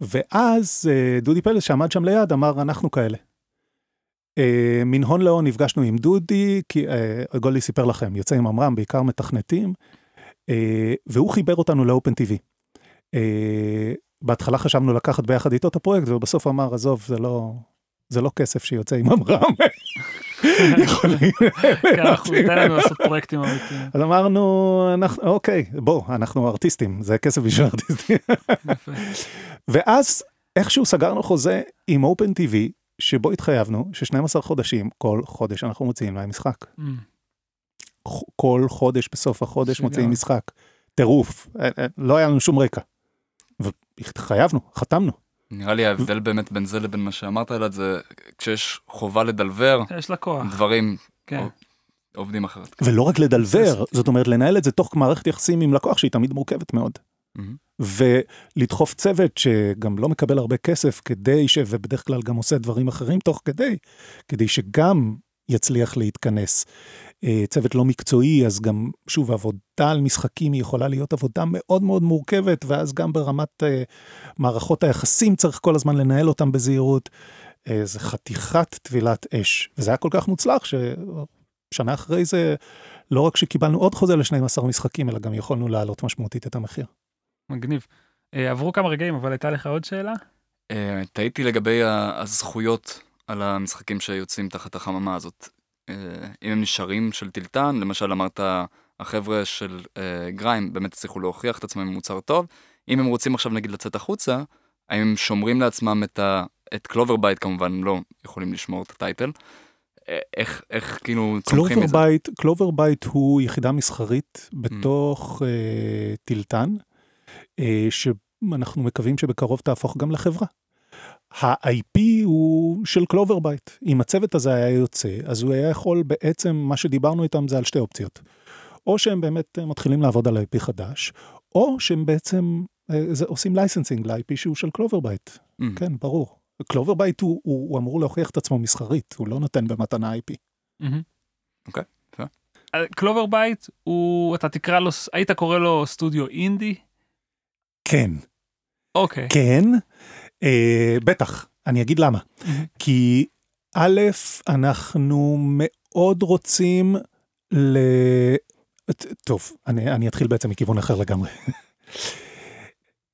S3: ואז דודי פלס שעמד שם ליד אמר אנחנו כאלה. מן הון להון נפגשנו עם דודי כי גולדי סיפר לכם יוצא עם עמרם בעיקר מתכנתים והוא חיבר אותנו לאופן טיווי. בהתחלה חשבנו לקחת ביחד איתו את הפרויקט ובסוף אמר עזוב זה לא זה לא כסף שיוצא עם עמרם. אז אמרנו אוקיי בוא אנחנו ארטיסטים זה כסף בשביל ארטיסטים. ואז איכשהו סגרנו חוזה עם אופן טיווי שבו התחייבנו ש12 חודשים כל חודש אנחנו מוציאים להם משחק. כל חודש בסוף החודש מוציאים משחק. טירוף לא היה לנו שום רקע. והתחייבנו, חתמנו.
S1: נראה לי ההבדל באמת בין זה לבין מה שאמרת אלעד זה כשיש חובה לדלבר,
S2: יש לקוח.
S1: דברים
S2: כן.
S1: עובדים אחרת.
S3: ולא רק לדלבר, זאת אומרת לנהל את זה תוך מערכת יחסים עם לקוח שהיא תמיד מורכבת מאוד. ולדחוף צוות שגם לא מקבל הרבה כסף כדי ש... ובדרך כלל גם עושה דברים אחרים תוך כדי, כדי שגם יצליח להתכנס. צוות לא מקצועי, אז גם, שוב, עבודה על משחקים היא יכולה להיות עבודה מאוד מאוד מורכבת, ואז גם ברמת מערכות היחסים צריך כל הזמן לנהל אותם בזהירות. זה חתיכת טבילת אש, וזה היה כל כך מוצלח ששנה אחרי זה, לא רק שקיבלנו עוד חוזה ל-12 משחקים, אלא גם יכולנו להעלות משמעותית את המחיר.
S2: מגניב. עברו כמה רגעים, אבל הייתה לך עוד שאלה?
S1: תהיתי לגבי הזכויות על המשחקים שיוצאים תחת החממה הזאת. אם הם נשארים של טילטן, למשל אמרת החבר'ה של Grime באמת הצליחו להוכיח את עצמם עם מוצר טוב, אם הם רוצים עכשיו נגיד לצאת החוצה, האם הם שומרים לעצמם את, ה, את Clover Bite כמובן, הם לא יכולים לשמור את ה title. איך, איך כאילו צומחים מזה?
S3: Bite, Clover Bite הוא יחידה מסחרית בתוך mm. אה, טילטן, אה, שאנחנו מקווים שבקרוב תהפוך גם לחברה. ה-IP הוא של Clover Bite. אם הצוות הזה היה יוצא, אז הוא היה יכול בעצם, מה שדיברנו איתם זה על שתי אופציות. או שהם באמת מתחילים לעבוד על IP חדש, או שהם בעצם זה, עושים licensing ל-IP שהוא של Clover Bite. Mm. כן, ברור. Clover Bite הוא, הוא, הוא אמור להוכיח את עצמו מסחרית, הוא לא נותן במתנה IP.
S1: אוקיי,
S2: mm-hmm. okay. Clover Bite הוא, אתה תקרא לו, היית קורא לו סטודיו אינדי?
S3: כן.
S2: אוקיי. Okay.
S3: כן. אה, בטח, אני אגיד למה. Mm-hmm. כי א', אנחנו מאוד רוצים ל... טוב, אני, אני אתחיל בעצם מכיוון אחר לגמרי.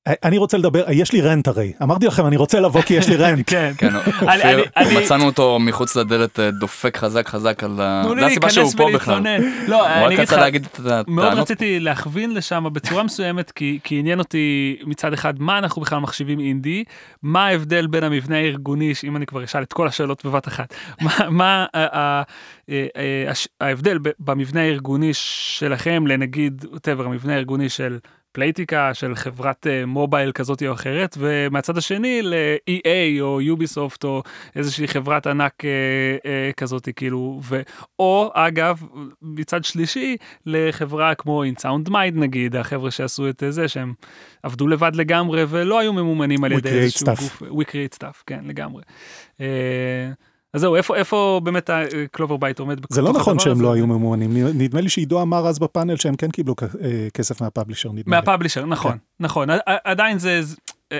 S3: אני רוצה לדבר, יש לי רנט הרי, אמרתי לכם אני רוצה לבוא כי יש לי רנט.
S2: כן,
S1: כן, אופיר, מצאנו אותו מחוץ לדלת אה, דופק חזק חזק על ה...
S2: זה הסיבה שהוא פה בכלל. לא, אני אגיד לך, מאוד רציתי להכווין לשם בצורה מסוימת כי עניין אותי מצד אחד מה אנחנו בכלל מחשיבים אינדי, מה ההבדל בין המבנה הארגוני, אם אני כבר אשאל את כל השאלות בבת אחת, מה ההבדל במבנה הארגוני שלכם לנגיד, המבנה הארגוני של פלייטיקה של חברת מובייל כזאת או אחרת ומהצד השני ל-EA או Ubisoft או איזושהי חברת ענק כזאת כאילו ו... או אגב מצד שלישי לחברה כמו In Sound Mind נגיד החבר'ה שעשו את זה שהם עבדו לבד לגמרי ולא היו ממומנים על ידי איזשהו גוף, We create stuff, כן לגמרי. אז זהו, איפה, איפה באמת ה Clover Bite עומד?
S3: זה לא נכון שהם לא היו ממומנים, נדמה לי שעידו אמר אז בפאנל שהם כן קיבלו כסף מהפאבלישר, נדמה
S2: לי. מהפאבלישר, נכון, כן. נכון. עדיין זה,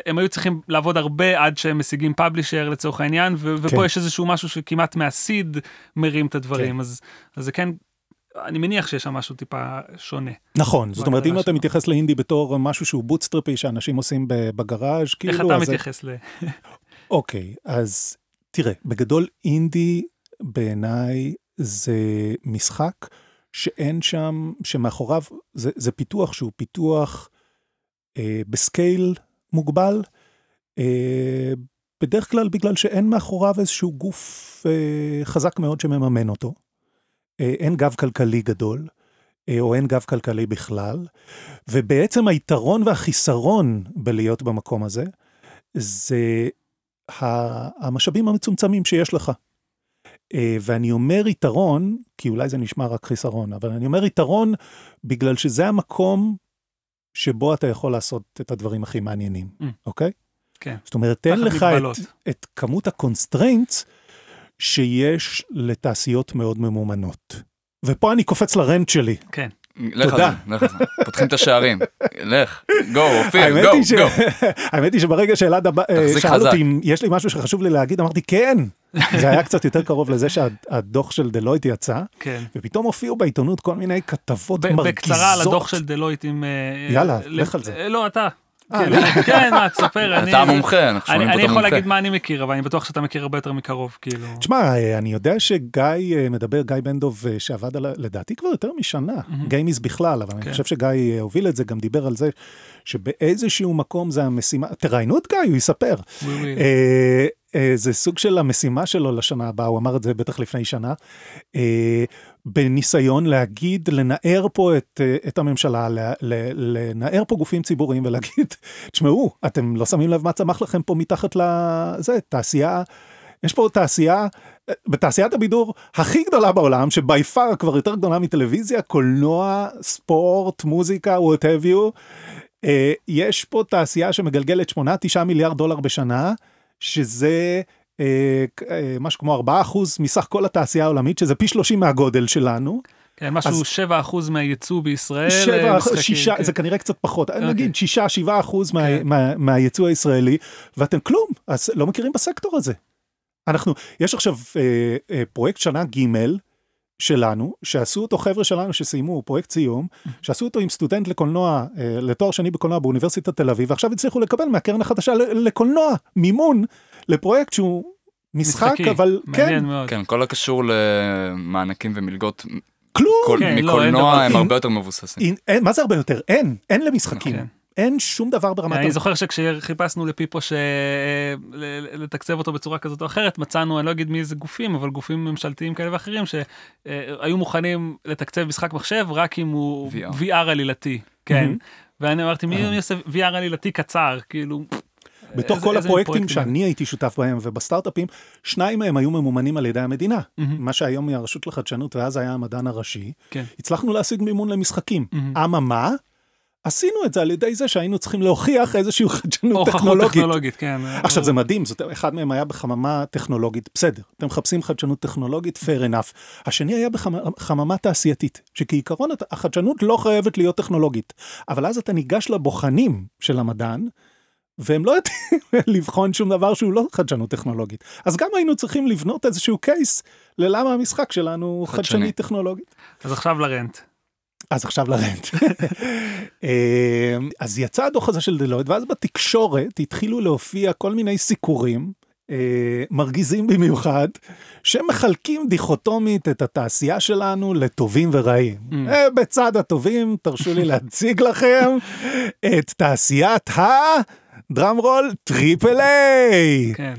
S2: הם היו צריכים לעבוד הרבה עד שהם משיגים פאבלישר לצורך העניין, ופה כן. יש איזשהו משהו שכמעט מהסיד מרים את הדברים, כן. אז, אז זה כן אני מניח שיש שם משהו טיפה שונה.
S3: נכון, זאת אומרת אם אתה מתייחס לאינדי בתור משהו שהוא בוטסטרפי שאנשים עושים בגראז' כאילו...
S2: איך אתה מתייחס ל...
S3: אוקיי, אז תראה, בגדול אינדי בעיניי זה משחק שאין שם, שמאחוריו, זה, זה פיתוח שהוא פיתוח אה, בסקייל מוגבל, אה, בדרך כלל בגלל שאין מאחוריו איזשהו גוף אה, חזק מאוד שמממן אותו. אה, אין גב כלכלי גדול, אה, או אין גב כלכלי בכלל, ובעצם היתרון והחיסרון בלהיות במקום הזה, זה המשאבים המצומצמים שיש לך. אה, ואני אומר יתרון, כי אולי זה נשמע רק חיסרון, אבל אני אומר יתרון בגלל שזה המקום שבו אתה יכול לעשות את הדברים הכי מעניינים,
S2: Mm.
S3: אוקיי?
S2: כן.
S3: זאת אומרת, תן לך. את, את כמות ה constraints שיש לתעשיות מאוד ממומנות. ופה אני קופץ ל rant שלי.
S2: כן.
S1: לך
S3: תודה.
S1: לך. פותחים את השערים. לך, גו, אופיר, גו, גו.
S3: האמת היא שברגע שאלעד אה, שאל. אותי אם יש לי משהו שחשוב לי להגיד, אמרתי כן. זה היה קצת יותר קרוב לזה שהדוח של דלויט יצא,
S2: כן.
S3: ופתאום הופיעו בעיתונות כל מיני כתבות מרגיזות.
S2: בקצרה על הדוח של דלויט עם... אה,
S3: יאללה,
S2: ל-
S3: לך על זה.
S2: אה, לא, אתה.
S3: אה,
S2: כן, כן, מה, תספר. אני-
S1: אתה המומחה, אנחנו שומעים
S2: אני
S1: פה
S2: אני
S1: את
S2: יכול
S1: המומחה.
S2: להגיד מה אני מכיר, אבל אני בטוח שאתה מכיר הרבה יותר מקרוב, כאילו.
S3: תשמע, אה, אני יודע שגיא אה, מדבר, גיא בן דב, שעבד על, ה- לדעתי כבר יותר משנה, גיימיז בכלל, אבל אני
S2: כן.
S3: חושב שגיא הוביל את זה, גם דיבר על זה, שבאיזשהו מקום זה המשימה, תראיינו את גיא, הוא יספר. זה סוג של המשימה שלו לשנה הבאה, הוא אמר את זה בטח לפני שנה, בניסיון להגיד, לנער פה את, אה, את הממשלה, לנער פה גופים ציבוריים ולהגיד, תשמעו, אתם לא שמים לב מה צמח לכם פה מתחת לזה, תעשייה, יש פה תעשייה, אה, בתעשיית הבידור הכי גדולה בעולם, שבי פאר כבר יותר גדולה מטלוויזיה, קולנוע, ספורט, מוזיקה, what have you. אה, יש פה תעשייה שמגלגלת 8-9 מיליארד דולר בשנה, שזה משהו כמו 4% מסך כל התעשייה העולמית, שזה פי 30 מהגודל שלנו.
S2: כן, משהו
S3: אז-
S2: 7% מהייצוא בישראל.
S3: שבע,
S2: אה, משחקים,
S3: שישה,
S2: כן.
S3: זה כנראה קצת פחות,
S2: אוקיי.
S3: נגיד 6-7 אחוז מה-
S2: כן.
S3: מה- מהייצוא הישראלי, ואתם כלום, אז לא מכירים בסקטור הזה. אנחנו, יש עכשיו אה, אה, פרויקט שנה ג' שלנו, שעשו אותו חבר'ה שלנו שסיימו פרויקט סיום, שעשו אותו עם סטודנט לקולנוע, אה, לתואר שני בקולנוע באוניברסיטת תל אביב, ועכשיו הצליחו לקבל מהקרן החדשה לקולנוע מימון לפרויקט שהוא משחק,
S2: משחקי,
S3: אבל כן,
S2: מעניין מאוד.
S1: כן, כל הקשור למענקים ומלגות
S3: כלום.
S1: כל-
S2: כן, לא,
S1: מקולנוע
S2: דבר-
S1: הם
S3: אין-
S1: הרבה יותר מבוססים.
S3: אין, אין, מה זה הרבה יותר? אין, אין למשחקים.
S2: כן.
S3: אין שום דבר ברמת...
S2: אני זוכר שכשחיפשנו לפיפו ש- לתקצב אותו בצורה כזאת או אחרת, מצאנו, אני לא אגיד מי זה גופים, אבל גופים ממשלתיים כאלה ואחרים, שהיו מוכנים לתקצב משחק מחשב רק אם הוא
S1: VR.
S2: VR עלילתי. כן. ואני אמרתי, מי
S3: אה.
S2: עושה VR עלילתי קצר? כאילו...
S3: בתוך
S2: איזה-
S3: כל
S2: איזה
S3: הפרויקטים
S2: פרויקטים?
S3: שאני הייתי שותף בהם ובסטארט-אפים, שניים מהם היו ממומנים על ידי המדינה. מה שהיום היא הרשות לחדשנות ואז היה המדען הראשי.
S2: כן.
S3: הצלחנו להשיג מימון למשחקים. אממה, עשינו את זה על ידי זה שהיינו צריכים להוכיח איזושהי חדשנות
S2: הוכחות
S3: טכנולוגית.
S2: טכנולוגית, כן.
S3: עכשיו זה מדהים, זאת, אחד מהם היה בחממה טכנולוגית, בסדר, אתם מחפשים חדשנות טכנולוגית, fair enough. השני היה בחממה תעשייתית, שכעיקרון החדשנות לא חייבת להיות טכנולוגית, אבל אז אתה ניגש לבוחנים של המדען, והם לא יודעים לבחון שום דבר שהוא לא חדשנות טכנולוגית. אז גם היינו צריכים לבנות איזשהו קייס ללמה המשחק שלנו
S1: חדשני.
S3: חדשני טכנולוגית.
S2: אז עכשיו ל rant.
S3: אז עכשיו ל rant. אמ, אז יצא הדוח הזה של Deloitte, ואז בתקשורת התחילו להופיע כל מיני סיקורים, אה, מרגיזים במיוחד, שמחלקים דיכוטומית את התעשייה שלנו לטובים ורעים.
S2: Mm.
S3: אה, בצד הטובים, תרשו לי להציג לכם את תעשיית ה... drum roll triple A.
S2: כן.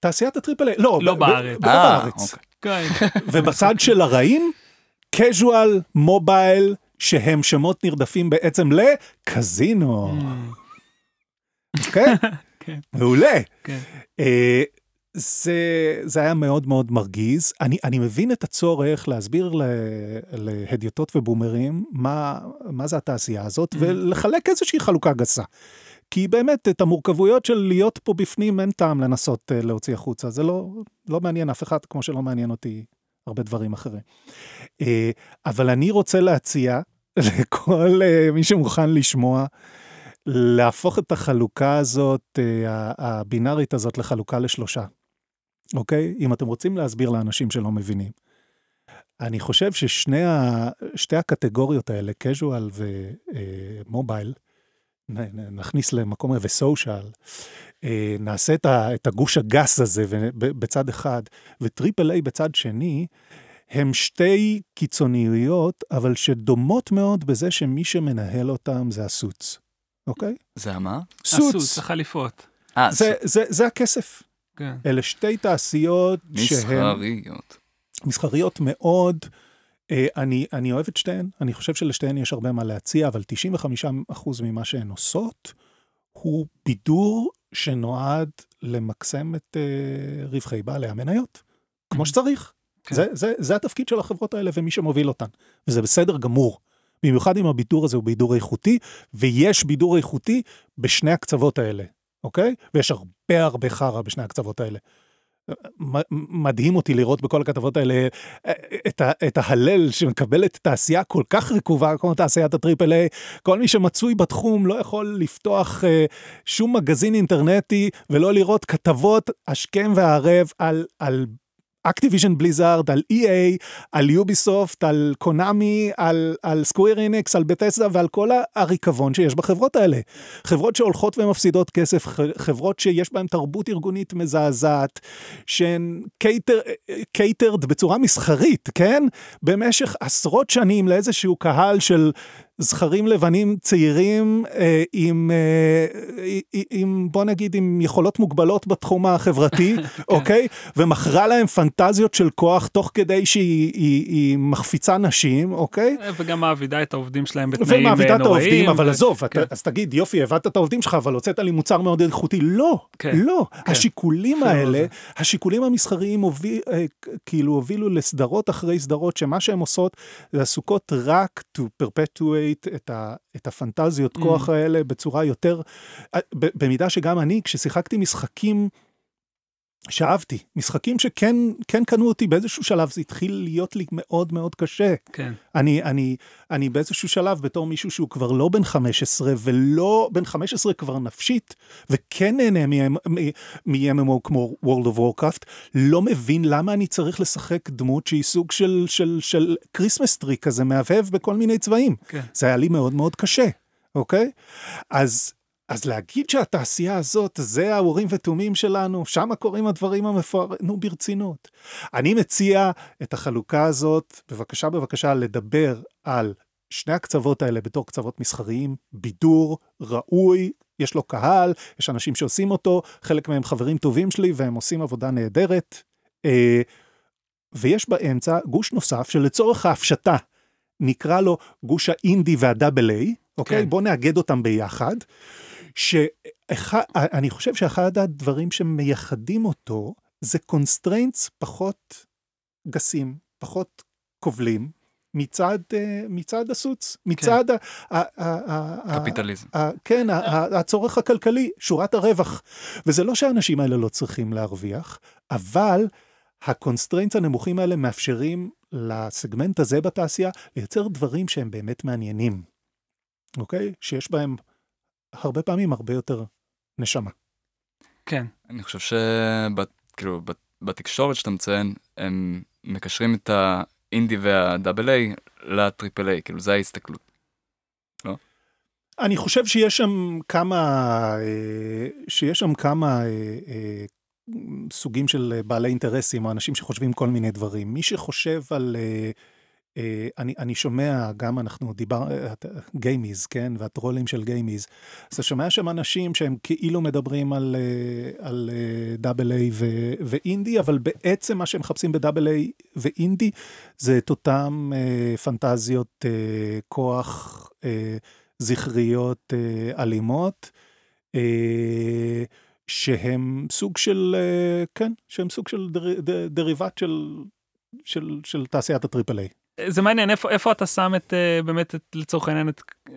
S3: תעשיית הטריפל איי, לא,
S2: לא בארץ.
S3: לא
S1: אה,
S3: בארץ.
S1: אוקיי.
S2: כן.
S3: ובצד של הרעים, casual, מובייל, שהם שמות נרדפים בעצם לקזינו. כן?
S2: כן.
S3: מעולה.
S2: כן.
S3: אה, זה, זה היה מאוד מאוד מרגיז. אני, אני מבין את הצורך להסביר ל- להדיוטות ובומרים מה, מה זה התעשייה הזאת,
S2: Mm.
S3: ולחלק איזושהי חלוקה גסה. כי באמת, את המורכבויות של להיות פה בפנים, אין טעם לנסות אה, להוציא החוצה. זה לא, לא מעניין אף אחד, כמו שלא מעניין אותי הרבה דברים אחרים. אה, אבל אני רוצה להציע לכל אה, מי שמוכן לשמוע, להפוך את החלוקה הזאת, אה, הבינארית הזאת, לחלוקה לשלושה. אוקיי? אם אתם רוצים להסביר לאנשים שלא מבינים. אני חושב ששני ה... שתי הקטגוריות האלה, casual ומובייל, נכניס למקום ו social, נעשה את, הגוש הגס הזה בצד אחד, ו triple A בצד שני, הם שתי קיצוניויות, אבל שדומות מאוד בזה שמי שמנהל אותם זה ה suits, אוקיי?
S1: זה המה?
S3: suits,
S2: החליפות.
S1: אה,
S3: זה, זה, זה הכסף.
S2: כן.
S3: אלה שתי תעשיות שהן
S1: מסחריות.
S3: מסחריות מאוד. אה, אני, אני אוהב את שתיהן, אני חושב שלשתיהן יש הרבה מה להציע, אבל 95% ממה שהן עושות הוא בידור שנועד למקסם את אה, רווחי בעלי המניות, כמו שצריך.
S2: כן.
S3: זה, זה, זה התפקיד של החברות האלה ומי שמוביל אותן, וזה בסדר גמור. במיוחד אם הבידור הזה הוא בידור איכותי, ויש בידור איכותי בשני הקצוות האלה, אוקיי? ויש הרבה הרבה חרא בשני הקצוות האלה. מדהים אותי לראות בכל הכתבות האלה אה, את, ה, את ההלל שמקבלת תעשייה כל כך רקובה כמו תעשיית ה triple A. כל מי שמצוי בתחום לא יכול לפתוח אה, שום מגזין אינטרנטי ולא לראות כתבות השכם והערב על, על Activision Blizzard, על EA, על Ubisoft, על Konami, על, על Square Enix, על Bethesda ועל כל הריקבון שיש בחברות האלה. חברות שהולכות ומפסידות כסף, חברות שיש בהן תרבות ארגונית מזעזעת, שהן catered בצורה מסחרית, כן? במשך עשרות שנים לאיזשהו קהל של זכרים לבנים צעירים אה, עם, אה, עם, עם, בוא נגיד, עם יכולות מוגבלות בתחום החברתי, אוקיי? ומכרה להם פנטזיות של כוח תוך כדי שהיא היא, היא מחפיצה נשים, אוקיי?
S2: וגם מעבידה את העובדים שלהם בתנאים אה,
S3: ומעבידה את
S2: נוראים.
S3: העובדים, אבל
S2: ו-
S3: עזוב,
S2: כן.
S3: אתה- אז תגיד, יופי, הבאת את העובדים שלך, אבל הוצאת לי מוצר מאוד איכותי. לא,
S2: כן,
S3: לא.
S2: כן.
S3: השיקולים
S2: לא
S3: האלה. השיקולים המסחריים הוביל- אה, כאילו הובילו לסדרות אחרי סדרות, שמה שהן עושות, זה עסוקות רק to perpetuate את ה- את הפנטזיות
S2: Mm.
S3: כוח האלה בצורה יותר, במידה שגם אני, כששיחקתי משחקים, שאהבתי, משחקים שכן כן קנו אותי באיזשהו שלב, זה התחיל להיות לי מאוד מאוד קשה.
S2: כן.
S3: אני, אני, אני באיזשהו שלב בתור מישהו שהוא כבר לא בן 15 ולא בן 15 כבר נפשית וכן נהנה מ-MMO כמו World of Warcraft, לא מבין למה אני צריך לשחק דמות שהיא סוג של, של, של Christmas tree כזה מהבהב בכל מיני צבעים.
S2: כן.
S3: זה היה לי מאוד מאוד קשה, אוקיי? אז, אז להגיד שהתעשייה הזאת, זה האורים ותומים שלנו, שם קורים הדברים המפוארים, נו ברצינות. אני מציע את החלוקה הזאת, בבקשה בבקשה לדבר על שני הקצוות האלה בתור קצוות מסחריים, בידור ראוי, יש לו קהל, יש אנשים שעושים אותו, חלק מהם חברים טובים שלי והם עושים עבודה נהדרת. אה, ויש באמצע גוש נוסף שלצורך ההפשטה נקרא לו גוש האינדי והדאבל איי, אוקיי?
S2: כן.
S3: בואו נאגד אותם ביחד. שאני חושב שאחד הדברים שמייחדים אותו זה constraints פחות גסים, פחות כובלים, מצד, אה, מצד ה suits, מצד ה- ה-
S1: קפיטליזם.
S3: ה- כן, ה- הצורך הכלכלי, שורת הרווח. וזה לא שהאנשים האלה לא צריכים להרוויח, אבל ה constraints הנמוכים האלה מאפשרים לסגמנט הזה בתעשייה לייצר דברים שהם באמת מעניינים, אוקיי? שיש בהם הרבה פעמים הרבה יותר נשמה.
S2: כן.
S1: אני חושב שכאילו בתקשורת שאתה מציין, הם מקשרים את האינדי והדאבל איי לטריפל איי, כאילו זה ההסתכלות.
S3: אני חושב שיש שם כמה, אה, שיש שם כמה אה, אה, סוגים של בעלי אינטרסים, או אנשים שחושבים כל מיני דברים. מי שחושב על... אני, אני שומע, גם אנחנו דיברנו, GameIS, כן? והטרולים של GameIS. אז אתה שומע שם אנשים שהם כאילו מדברים על, אה, על אה, double A ואינדי, אבל בעצם מה שהם מחפשים ב double A ואינדי זה את אותם אה, פנטזיות אה, כוח אה, זכריות אה, אלימות. אה, שהם סוג של, אה, כן, שהם סוג של der, der, derivative של, של, של תעשיית ה triple A.
S2: זה מעניין איפה איפה אתה שם את אה, באמת את, לצורך העניין את אה,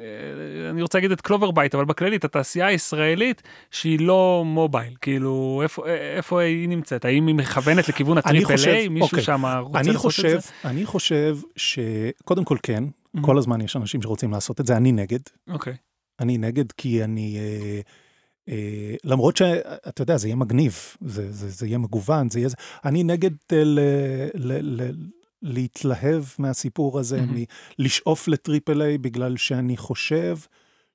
S2: אני רוצה להגיד את Clover Bite אבל בכללי את התעשייה הישראלית שהיא לא מובייל כאילו איפה אה, איפה היא נמצאת האם היא מכוונת לכיוון ה
S3: triple
S2: A מישהו
S3: אוקיי.
S2: שם רוצה
S3: אני
S2: לעשות
S3: חושב,
S2: את זה?
S3: אני חושב שקודם כל כן,
S2: Mhm.
S3: כל הזמן יש אנשים שרוצים לעשות את זה, אני נגד.
S2: אוקיי.
S3: אני נגד כי אני, אה, אה, למרות שאתה יודע, זה יהיה מגניב, זה, זה, זה יהיה מגוון, זה יהיה, אני נגד אה, ל, ל, ל, להתלהב מהסיפור הזה,
S2: מהמם.
S3: מ- לשאוף לטריפל איי, בגלל שאני חושב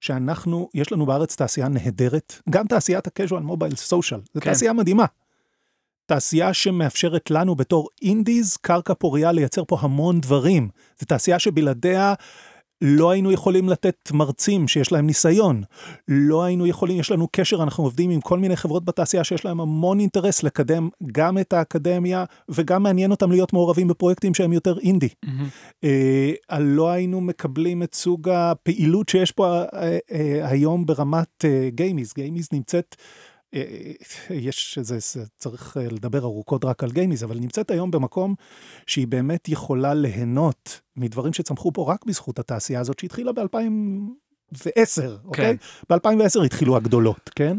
S3: שאנחנו, יש לנו בארץ תעשייה נהדרת, גם תעשיית ה-casual mobile social, זו
S2: כן.
S3: תעשייה מדהימה. תעשייה שמאפשרת לנו בתור אינדיז קרקע פוריה לייצר פה המון דברים. זו תעשייה שבלעדיה לא היינו יכולים לתת מרצים שיש להם ניסיון. לא היינו יכולים, יש לנו קשר, אנחנו עובדים עם כל מיני חברות בתעשייה שיש להם המון אינטרס לקדם גם את האקדמיה, וגם מעניין אותם להיות מעורבים בפרויקטים שהם יותר אינדי. אה, לא היינו מקבלים את סוג הפעילות שיש פה אה, אה, היום ברמת אה, גיימיז. גיימיז נמצאת... אה, יש איזה, זה- צריך אה, לדבר ארוכות רק על גיימיז, אבל נמצאת היום במקום שהיא באמת יכולה ליהנות מדברים שצמחו פה רק בזכות התעשייה הזאת שהתחילה ב-2010, אוקיי? ב-2010 התחילו הגדולות, כן?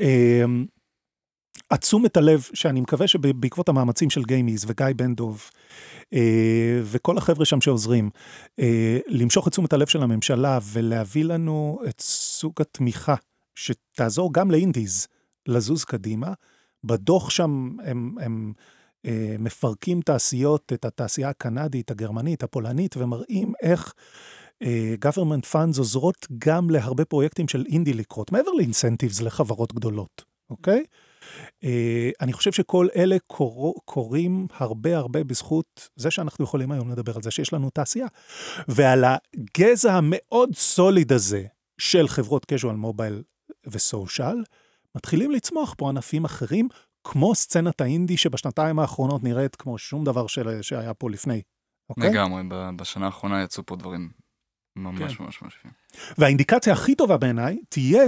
S3: אמ, התשומת הלב שאני מקווה שבעקבות המאמצים של גיימיז וגיא בן דוב אה, וכל החבר'ה שם שעוזרים, אה, למשוך את תשומת הלב של הממשלה ולהביא לנו את סוג התמיכה שתעזור גם לאינדיז לזוז קדימה. בדוח שם הם, הם אה, מפרקים תעשיות, את התעשייה הקנדית, הגרמנית, הפולנית, ומראים איך אה, government funds עוזרות גם להרבה פרויקטים של אינדי לקרות, מעבר לאינסנטיבס לחברות גדולות, אוקיי? אה, אני חושב שכל אלה קור, קורים הרבה הרבה בזכות זה שאנחנו יכולים היום לדבר על זה שיש לנו תעשייה. ועל הגזע המאוד סוליד הזה של חברות casual mobile וסושיאל, מתחילים לצמוח פה ענפים אחרים, כמו סצנת האינדי שבשנתיים האחרונות נראית כמו שום דבר של, שהיה פה לפני. אוקיי?
S1: לגמרי, בשנה האחרונה יצאו פה דברים ממש
S2: כן.
S1: ממש ממש יפים.
S3: והאינדיקציה הכי טובה בעיניי תהיה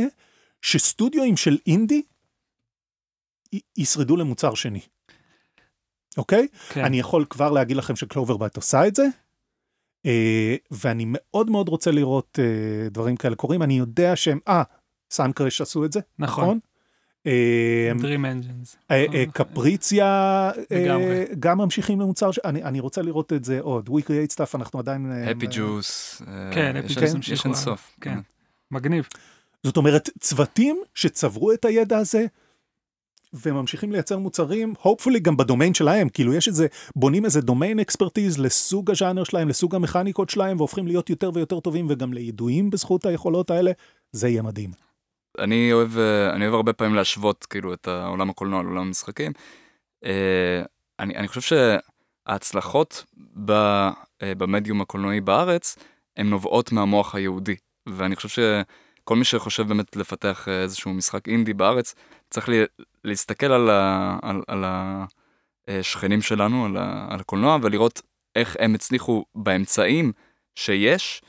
S3: שסטודיואים של אינדי י- ישרדו למוצר שני. אוקיי?
S2: כן.
S3: אני יכול כבר להגיד לכם ש Clover Bite עושה את זה, אה, ואני מאוד מאוד רוצה לראות אה, דברים כאלה קורים. אני יודע שהם, אה, Suncrash עשו את זה,
S2: נכון.
S3: נכון? אה,
S2: Dream Engines.
S3: אה, אה. קפריציה אה. גם ממשיכים למוצר, אני אני רוצה לראות את זה עוד. We create stuff, אנחנו עדיין...
S2: כן, Happy Juice
S1: יש
S2: המשיכו
S1: אין סוף.
S2: כן.
S1: באמת.
S2: מגניב.
S3: זאת אומרת, צוותים שצברו את הידע הזה, וממשיכים לייצר מוצרים, hopefully גם בדומיין שלהם, כאילו יש איזה, בונים איזה דומיין אקספרטיז לסוג הז'אנר שלהם, לסוג המכניקות שלהם, והופכים להיות יותר ויותר טובים וגם לידועים בזכות היכולות האלה, זה יהיה מדהים.
S1: אני אוהב, אה, אני אוהב הרבה פעמים להשוות כאילו את העולם הקולנוע לעולם המשחקים. אה, אני, אני חושב שההצלחות ב, אה, במדיום הקולנועי בארץ, הן נובעות מהמוח היהודי. ואני חושב שכל מי שחושב באמת לפתח איזשהו משחק אינדי בארץ, צריך לי, להסתכל על, ה, על, על השכנים שלנו, על, ה, על הקולנוע, ולראות איך הם הצליחו באמצעים שיש,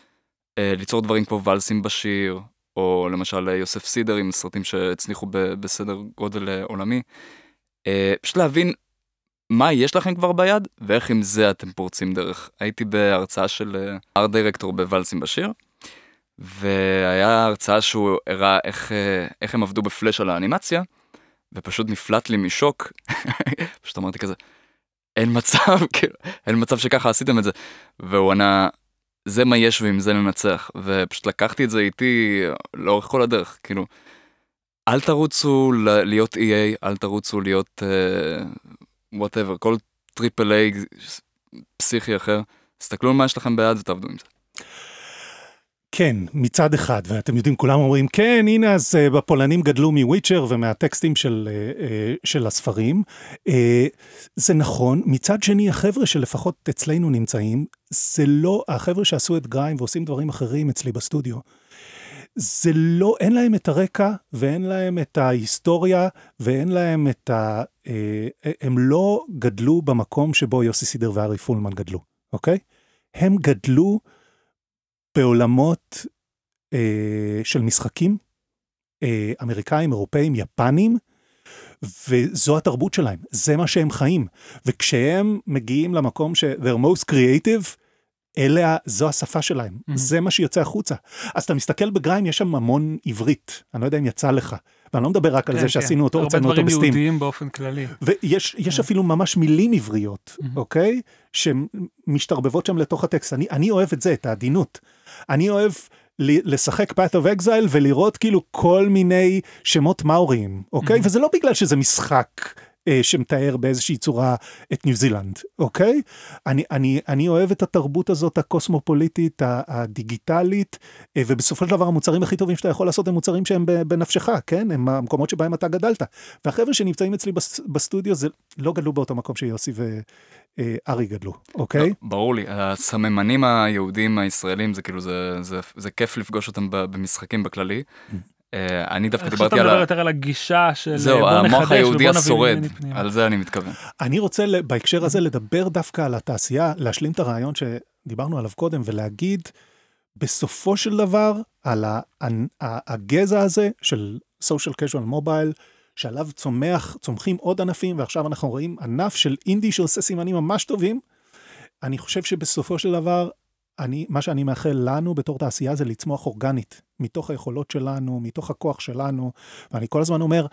S1: ליצור דברים כמו ולסים בשיר, או למשל יוסף סידר עם סרטים שהצליחו בסדר גודל אה, עולמי. אה, פשוט להבין מה יש לכם כבר ביד, ואיך עם זה אתם פורצים דרך. הייתי בהרצאה של ארט דירקטור בוואלסים בשיר, והיה הרצאה שהוא הראה איך, אה, איך הם עבדו בפלאש על האנימציה, ופשוט נפלט לי משוק. פשוט אמרתי כזה, אין מצב, כאילו, אין מצב שככה עשיתם את זה. והוא ענה, זה מה יש ועם זה ננצח. ופשוט לקחתי את זה איתי לאורך כל הדרך, כאילו, אל תרוצו להיות EA, אל תרוצו להיות uh, כל triple A פסיכי אחר, תסתכלו על מה יש לכם ביד ותעבדו עם זה.
S3: כן, מצד אחד, ואתם יודעים, כולם אומרים, כן, הנה, אז בפולנים גדלו מ Witcher ומהטקסטים של, uh, uh, של הספרים. זה נכון, מצד שני, החבר'ה שלפחות אצלנו נמצאים, זה לא, החבר'ה שעשו את GRIME ועושים דברים אחרים אצלי בסטודיו, זה לא, אין להם את הרקע ואין להם את ההיסטוריה ואין להם את ה... Uh, הם לא גדלו במקום שבו יוסי סידר וארי פולמן גדלו, אוקיי? הם גדלו בעולמות אה, של משחקים, אה, אמריקאים, אירופאים, יפנים, וזו התרבות שלהם, זה מה שהם חיים. וכשהם מגיעים למקום ש- they're most creative, אלה, זו השפה שלהם,
S2: Mhm.
S3: זה מה שיוצא החוצה. אז אתה מסתכל בגריים, יש שם המון עברית, אני לא יודע אם יצא לך, ואני לא מדבר רק על
S2: כן,
S3: זה
S2: כן.
S3: שעשינו אותו,
S2: הרבה
S3: הוצאנו אותו
S2: דברים
S3: בסטים.
S2: יהודיים באופן כללי.
S3: ויש יש
S2: כן.
S3: אפילו ממש מילים עבריות. אוקיי? שמשתרבבות שם לתוך הטקסט. אני, אני אוהב את זה, את העדינות. אני אוהב ל- לשחק path of exile ולראות כאילו כל מיני שמות מאוריים, אוקיי?
S2: Mhm.
S3: וזה לא בגלל שזה משחק שמתאר באיזושהי צורה את ניו זילנד, אוקיי? אני, אני, אני אוהב את התרבות הזאת הקוסמופוליטית, הדיגיטלית, אה, ובסופו של דבר המוצרים הכי טובים שאתה יכול לעשות הם מוצרים שהם בנפשך, כן? הם המקומות שבהם אתה גדלת. והחבר'ה שנמצאים אצלי בס- בסטודיו זה לא גדלו באותו מקום שיוסי וארי גדלו, אוקיי?
S1: לא, ברור לי, הסממנים היהודים הישראלים זה כאילו זה, זה, זה כיף לפגוש אותם במשחקים בכללי. אה, אני דווקא
S2: שאתה
S1: דיברתי על
S2: מדבר
S1: ה...
S2: יותר על הגישה של
S1: זהו,
S2: בוא
S1: המוח
S2: נחדש
S1: היהודי
S2: ובוא נביא
S1: השורד. על זה אני מתכוון.
S3: אני רוצה בהקשר הזה לדבר דווקא על התעשייה, להשלים את הרעיון שדיברנו עליו קודם ולהגיד בסופו של דבר על ה- ה- הגזע הזה של social casual mobile, שעליו צומח, צומחים עוד ענפים ועכשיו אנחנו רואים ענף של אינדי שעושה סימנים ממש טובים. אני חושב שבסופו של דבר, אני, מה שאני מאחל לנו בתור תעשייה זה לצמוח אורגנית, מתוך היכולות שלנו, מתוך הכוח שלנו, ואני כל הזמן אומר,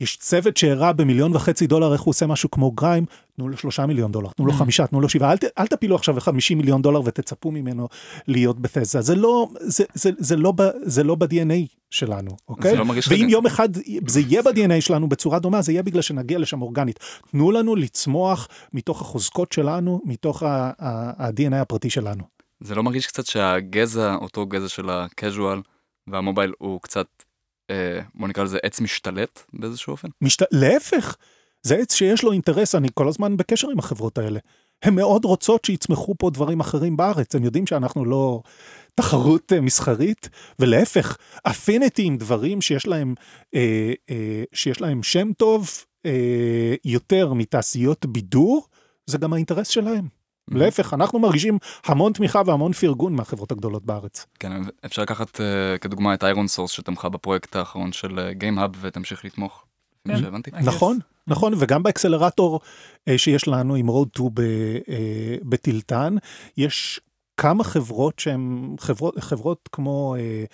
S3: יש צוות שהראה במיליון וחצי דולר איך הוא עושה משהו כמו גריים, תנו לו שלושה מיליון דולר, תנו לו
S2: Mm.
S3: חמישה, תנו לו שבעה, אל, אל תפילו עכשיו חמישים מיליון דולר ותצפו ממנו להיות בתזה, זה לא, זה, זה, זה לא, ב- זה לא ב-DNA שלנו, אוקיי?
S1: לא
S3: ואם יום אחד זה יהיה ב-DNA שלנו בצורה דומה, זה יהיה בגלל שנגיע לשם אורגנית. תנו לנו לצמוח מתוך החוזקות שלנו, מתוך ה-DNA הפרטי שלנו.
S1: זה לא מרגיש קצת שהגזע, אותו גזע של הקז'ואל והמובייל הוא קצת, אה, בוא נקרא לזה עץ משתלט באיזשהו אופן?
S3: משת... להפך, זה עץ שיש לו אינטרס, אני כל הזמן בקשר עם החברות האלה. הן מאוד רוצות שיצמחו פה דברים אחרים בארץ, הם יודעים שאנחנו לא תחרות אה, מסחרית, ולהפך, אפיניטי עם דברים שיש להם, אה, אה, שיש להם שם טוב אה, יותר מתעשיות בידור, זה גם האינטרס שלהם. להפך, אנחנו מרגישים המון תמיכה והמון פרגון מהחברות הגדולות בארץ.
S1: כן, אפשר לקחת אה, כדוגמה את ironSource שתמכה בפרויקט האחרון של GameHub ותמשיך לתמוך. לפי מה
S2: כן.
S3: נכון, נכון, וגם באקסלרטור אה, שיש לנו עם Road 2 ב- אה, בטילטן, יש כמה חברות שהן חברות, חברות כמו אה,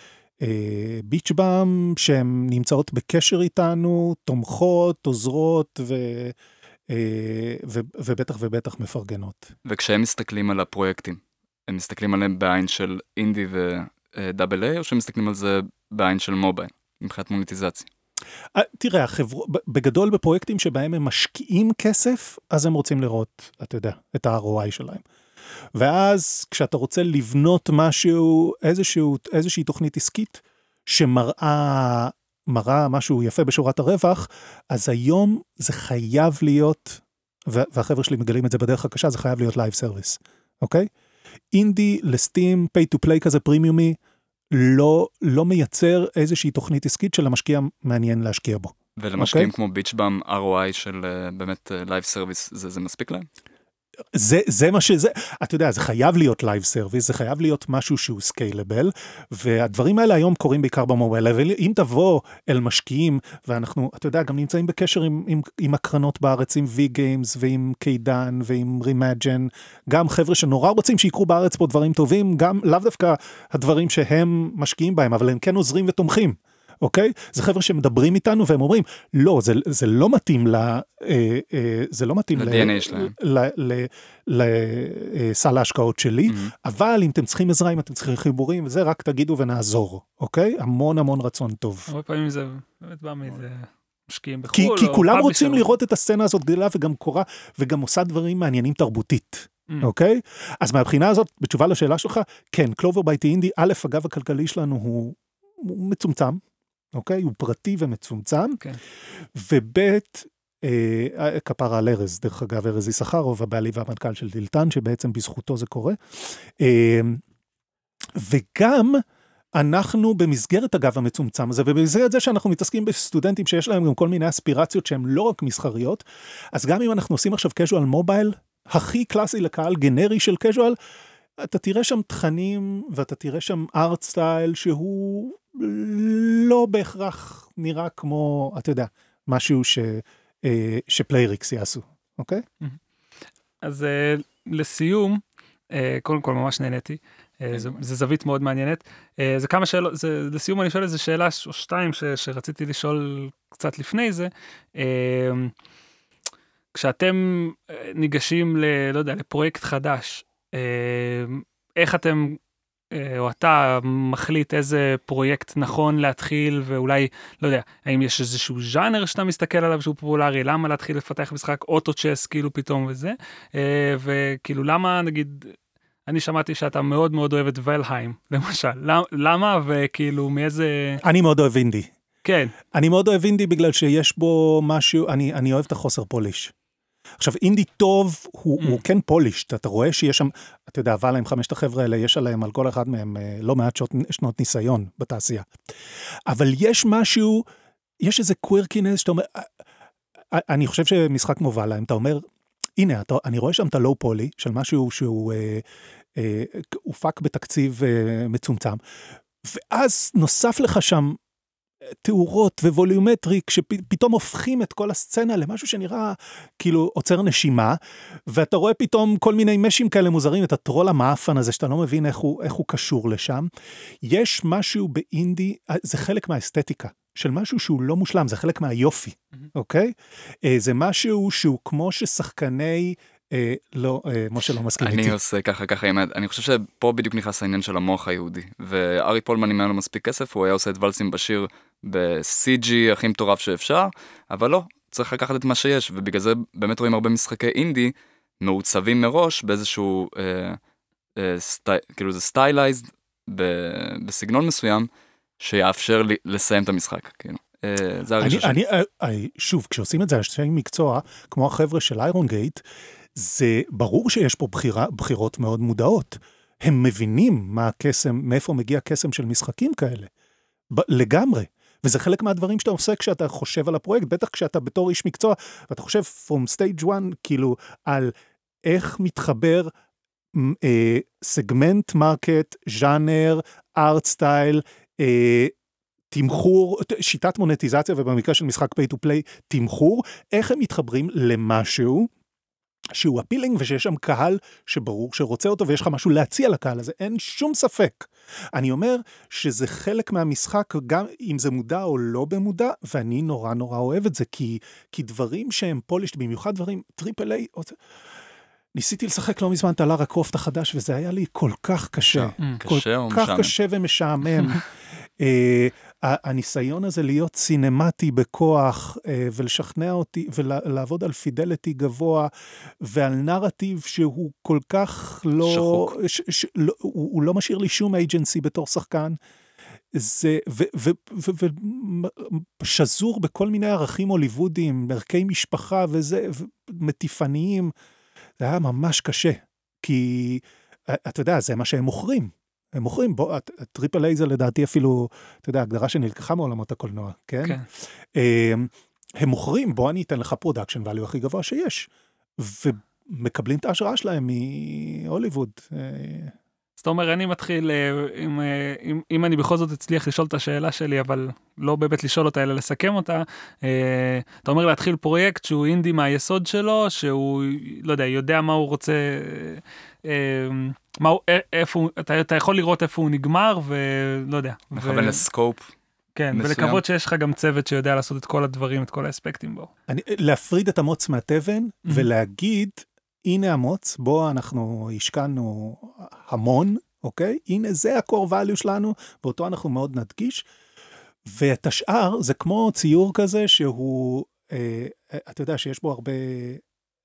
S3: אה, Beach Bum, שהן נמצאות בקשר איתנו, תומכות, עוזרות, אה, ו, ובטח ובטח מפרגנות.
S1: וכשהם מסתכלים על הפרויקטים, הם מסתכלים עליהם בעין של אינדי ודאבל איי, או שהם מסתכלים על זה בעין של מובייל, מבחינת מוניטיזציה?
S3: אה, תראה, החבר... בגדול בפרויקטים שבהם הם משקיעים כסף, אז הם רוצים לראות, אתה יודע, את ה-ROI שלהם. ואז כשאתה רוצה לבנות משהו, איזשהו, איזושהי תוכנית עסקית שמראה מראה משהו יפה בשורת הרווח, אז היום זה חייב להיות, והחבר'ה שלי מגלים את זה בדרך הקשה, זה חייב להיות live service, אוקיי? אינדי ל Steam, pay to play כזה פרימיומי, לא, לא מייצר איזושהי תוכנית עסקית שלמשקיע מעניין להשקיע בו.
S1: ולמשקיעים
S3: אוקיי.
S1: כמו Beach Bum ROI של אה, באמת live service, זה זה מספיק להם?
S3: זה, זה מה שזה, אתה יודע, זה חייב להיות live service, זה חייב להיות משהו שהוא scalable, והדברים האלה היום קורים בעיקר במובייל, אבל אם תבוא אל משקיעים, ואנחנו, אתה יודע, גם נמצאים בקשר עם, עם, עם הקרנות בארץ, עם V-Games ועם Kaedan ועם Remagine, גם חבר'ה שנורא רוצים שיקרו בארץ פה דברים טובים, גם לאו דווקא הדברים שהם משקיעים בהם, אבל הם כן עוזרים ותומכים. אוקיי? זה חבר'ה שמדברים איתנו והם אומרים, לא, זה, זה לא מתאים ל... אה, אה, זה לא מתאים
S1: ל-DNA שלהם.
S3: לסל ההשקעות שלי,
S1: מהמם.
S3: אבל אם אתם צריכים עזרה, אם אתם צריכים חיבורים וזה, רק תגידו ונעזור, אוקיי? המון המון רצון טוב.
S2: הרבה פעמים זה באמת בא מאיזה משקיעים בחו"ל.
S3: כי, כי
S2: או
S3: כולם. רוצים לראות את הסצנה הזאת גדלה וגם קורה, וגם עושה דברים מעניינים תרבותית,
S2: Mm.
S3: אוקיי? אז מהבחינה הזאת, בתשובה לשאלה שלך, כן, קלובר בייטי אינדי, א', הגב הכלכלי שלנו הוא, הוא מצומצם, אוקיי? הוא פרטי ומצומצם,
S2: כן.
S3: וב', אה, כפרה על ארז, דרך אגב, ארז יששכרוב, הבעלי והמנכ"ל של דילטן, שבעצם בזכותו זה קורה. אה, וגם, אנחנו במסגרת הגב המצומצם הזה, ובמסגרת זה שאנחנו מתעסקים בסטודנטים שיש להם גם כל מיני אספירציות שהן לא רק מסחריות, אז גם אם אנחנו עושים עכשיו casual מובייל, הכי קלאסי לקהל גנרי של casual, אתה תראה שם תכנים ואתה תראה שם art style שהוא לא בהכרח נראה כמו, אתה יודע, משהו ש, אה, ש Playrix יעשו, אוקיי?
S2: אז אה, לסיום, אה, קודם כל ממש נהניתי. אה,
S1: כן,
S2: זה-
S1: ממש.
S2: זה זווית מאוד מעניינת. אה, זה כמה שאלות, זה- לסיום אני שואל איזה שאלה או שתיים ש- שרציתי לשאול קצת לפני זה. אה, כשאתם אה, ניגשים ל... לא יודע, לפרויקט חדש, אה, איך אתם אה, או אתה מחליט איזה פרויקט נכון להתחיל ואולי לא יודע האם יש איזשהו ז'אנר שאתה מסתכל עליו שהוא פופולרי למה להתחיל לפתח משחק אוטו צ'ס כאילו פתאום וזה אה, וכאילו למה נגיד אני שמעתי שאתה מאוד מאוד אוהב את ולהיים למשל למ- למה וכאילו מאיזה
S3: אני מאוד אוהב אינדי.
S2: כן
S3: אני מאוד אוהב אינדי בגלל שיש בו משהו, אני, אני אוהב את החוסר פוליש. עכשיו אינדי טוב הוא,
S2: Mm.
S3: הוא כן פוליש, אתה רואה שיש שם, אתה יודע, אבל עם חמשת החבר'ה האלה, יש עליהם, על כל אחד מהם אה, לא מעט שעות, שנות ניסיון בתעשייה. אבל יש משהו, יש איזה קווירקינס שאתה אומר, אה, אה, אני חושב שמשחק כמו ואלה, אם אתה אומר, הנה, אתה, אני רואה שם את הלואו פולי של משהו שהוא אה, אה, הופק בתקציב אה, מצומצם, ואז נוסף לך שם תאורות וווליומטרי, כשפתאום הופכים את כל הסצנה למשהו שנראה כאילו עוצר נשימה, ואתה רואה פתאום כל מיני משים כאלה מוזרים, את הטרול המאפן הזה שאתה לא מבין איך הוא, איך הוא קשור לשם. יש משהו באינדי, אה, זה חלק מהאסתטיקה. של משהו שהוא לא מושלם, זה חלק מהיופי, אוקיי? אה, זה משהו שהוא כמו ששחקני, לא, אה, משה לא מסכים איתי.
S1: אני עושה ככה ככה עם היד, אני חושב שפה בדיוק נכנס העניין של המוח היהודי. וארי פולמן אם היה לו מספיק כסף הוא היה עושה את ואלס עם באשיר ב-CG הכי מטורף שאפשר, אבל לא, צריך לקחת את מה שיש, ובגלל זה באמת רואים הרבה משחקי אינדי מעוצבים מראש באיזשהו, אה, אה, סטי, כאילו זה stylized בסגנון מסוים, שיאפשר לי לסיים את המשחק, כאילו. אה, זה
S3: אני,
S1: הרגשה שלי.
S3: אני, אה, אה, שוב, כשעושים את זה אנשי מקצוע, כמו החבר'ה של איירון גייט, זה ברור שיש פה בחירה, בחירות מאוד מודעות. הם מבינים מה הקסם, מאיפה מגיע קסם של משחקים כאלה. ב- לגמרי. וזה חלק מהדברים שאתה עושה כשאתה חושב על הפרויקט, בטח כשאתה בתור איש מקצוע, ואתה חושב from stage one, כאילו, על איך מתחבר אה, segment market, ז'אנר, art style, אה, תמחור, שיטת מונטיזציה, ובמקרה של משחק pay to play, תמחור, איך הם מתחברים למשהו שהוא appealing ושיש שם קהל שברור שרוצה אותו ויש לך משהו להציע לקהל הזה, אין שום ספק. אני אומר שזה חלק מהמשחק, גם אם זה מודע או לא במודע, ואני נורא נורא אוהב את זה, כי, כי דברים שהם polished, במיוחד דברים triple A, ניסיתי לשחק לא מזמן את הלארה קרופט החדש, וזה היה לי כל כך קשה. כל
S1: קשה או
S3: כך
S1: משעמם?
S3: קשה ומשעמם. הניסיון הזה להיות סינמטי בכוח אה, ולשכנע אותי ולעבוד על פידליטי גבוה ועל נרטיב שהוא כל כך לא,
S1: שחוק.
S3: ש, ש, לא הוא, הוא לא משאיר לי שום אייג'נסי בתור שחקן. זה ו- ו- ו- ו- שזור בכל מיני ערכים הוליוודיים, ערכי משפחה וזה, מטיפניים. זה היה ממש קשה, כי אה, אתה יודע, זה מה שהם מוכרים. הם מוכרים, בוא, ה triple A זה לדעתי אפילו, אתה יודע, הגדרה שנלקחה מעולמות הקולנוע, כן?
S2: כן.
S3: הם, הם מוכרים, בוא אני אתן לך production value הכי גבוה שיש. ומקבלים את ההשראה שלהם מהוליווד. אה,
S2: אז אתה אומר, אני מתחיל, אה, אם, אה, אם, אם אני בכל זאת אצליח לשאול את השאלה שלי, אבל לא באמת לשאול אותה, אלא לסכם אותה, אתה אומר להתחיל פרויקט שהוא אינדי מהיסוד שלו, שהוא, לא יודע, יודע מה הוא רוצה, אה, מה הוא, אה, איפה הוא, אתה, אתה יכול לראות איפה הוא נגמר, ולא יודע.
S1: מכוון לסקופ.
S2: כן,
S1: מסוים.
S2: ולקוות שיש לך גם צוות שיודע לעשות את כל הדברים, את כל האספקטים בו.
S3: אני, להפריד את המוץ מהתבן ולהגיד, הנה המוץ, בו אנחנו השקענו המון, אוקיי? הנה זה ה-core value שלנו, ואותו אנחנו מאוד נדגיש. ואת השאר, זה כמו ציור כזה שהוא, אה, אתה יודע שיש בו הרבה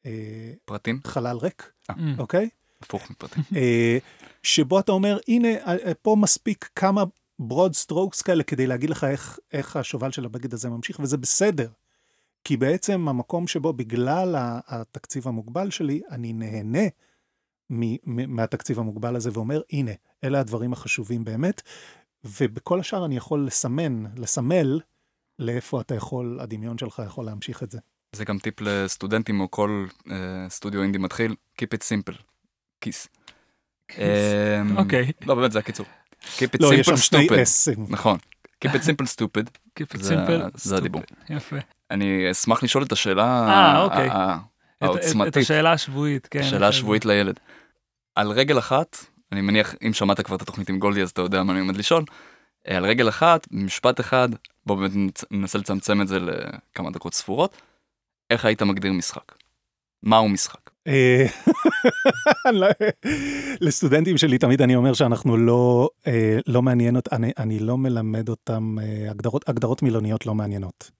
S3: אה,
S1: פרטים?
S3: חלל ריק,
S2: Mm.
S3: אוקיי?
S1: הפוך מפרטים.
S3: אה, שבו אתה אומר, הנה, אה, פה מספיק כמה broad strokes כאלה כדי להגיד לך איך, איך השובל של הבגד הזה ממשיך, וזה בסדר. כי בעצם המקום שבו בגלל התקציב המוגבל שלי, אני נהנה מהתקציב המוגבל הזה ואומר, הנה, אלה הדברים החשובים באמת, ובכל השאר אני יכול לסמן, לסמל, לאיפה אתה יכול, הדמיון שלך יכול להמשיך את זה.
S1: זה גם טיפ לסטודנטים או כל אה, סטודיו אינדי מתחיל, Keep it simple. כיס. אמ,
S2: אוקיי.
S1: לא, באמת זה הקיצור. Keep it
S3: לא, יש
S1: simple
S3: שם שני
S1: stupid.
S3: אסים.
S1: נכון. Keep it simple stupid.
S2: Keep it simple,
S1: זה הדיבור.
S2: stupid. יפה.
S1: אני אשמח לשאול את השאלה
S2: אה, אוקיי.
S1: ה- ה-
S2: את-
S1: העוצמתית,
S2: השאלה השבועית, כן.
S1: השאלה השבועית לילד. על רגל אחת, אני מניח, אם שמעת כבר את התוכנית עם גולדי אז אתה יודע מה אני עומד לשאול. אה, על רגל אחת, במשפט אחד, בוא באמת ננסה לצמצם את זה לכמה דקות ספורות. איך היית מגדיר משחק? מהו משחק?
S3: אה, לא- לסטודנטים שלי תמיד אני אומר שאנחנו לא, אה, לא מעניין, אות- אני, אני לא מלמד אותם, אה, הגדרות, הגדרות מילוניות לא מעניינות.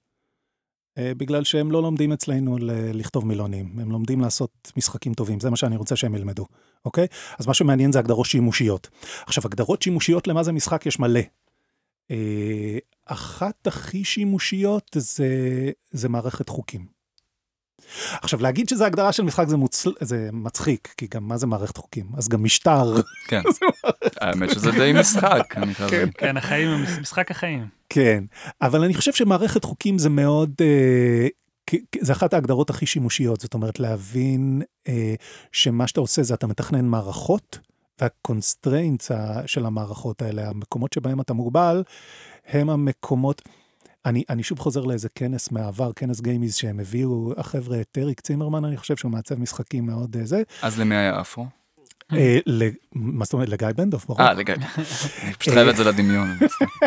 S3: בגלל שהם לא לומדים אצלנו לכתוב מילונים, הם לומדים לעשות משחקים טובים, זה מה שאני רוצה שהם ילמדו, אוקיי? אז מה שמעניין זה הגדרות שימושיות. עכשיו, הגדרות שימושיות למה זה משחק יש מלא. אחת הכי שימושיות זה, זה מערכת חוקים. עכשיו להגיד שזה הגדרה של משחק זה, מוצל... זה מצחיק, כי גם מה זה מערכת חוקים? אז גם משטר,
S1: כן. האמת שזה די משחק, להגיד.
S2: כן, החיים, הם משחק החיים.
S3: כן, אבל אני חושב שמערכת חוקים זה מאוד, אה, זה אחת ההגדרות הכי שימושיות, זאת אומרת להבין אה, שמה שאתה עושה זה אתה מתכנן מערכות, וה constraints של המערכות האלה, המקומות שבהם אתה מוגבל, הם המקומות, אני, אני שוב חוזר לאיזה כנס מהעבר, כנס GameIS שהם הביאו, החבר'ה, אריק צימרמן, אני חושב שהוא מעצב משחקים מאוד אה, זה,
S1: אז למי היה אפרו?
S3: אה, מה זאת אומרת, לגיא בנדוף, ברור.
S1: אה, לגמרי. אני פשוט חייב את זה לדמיון.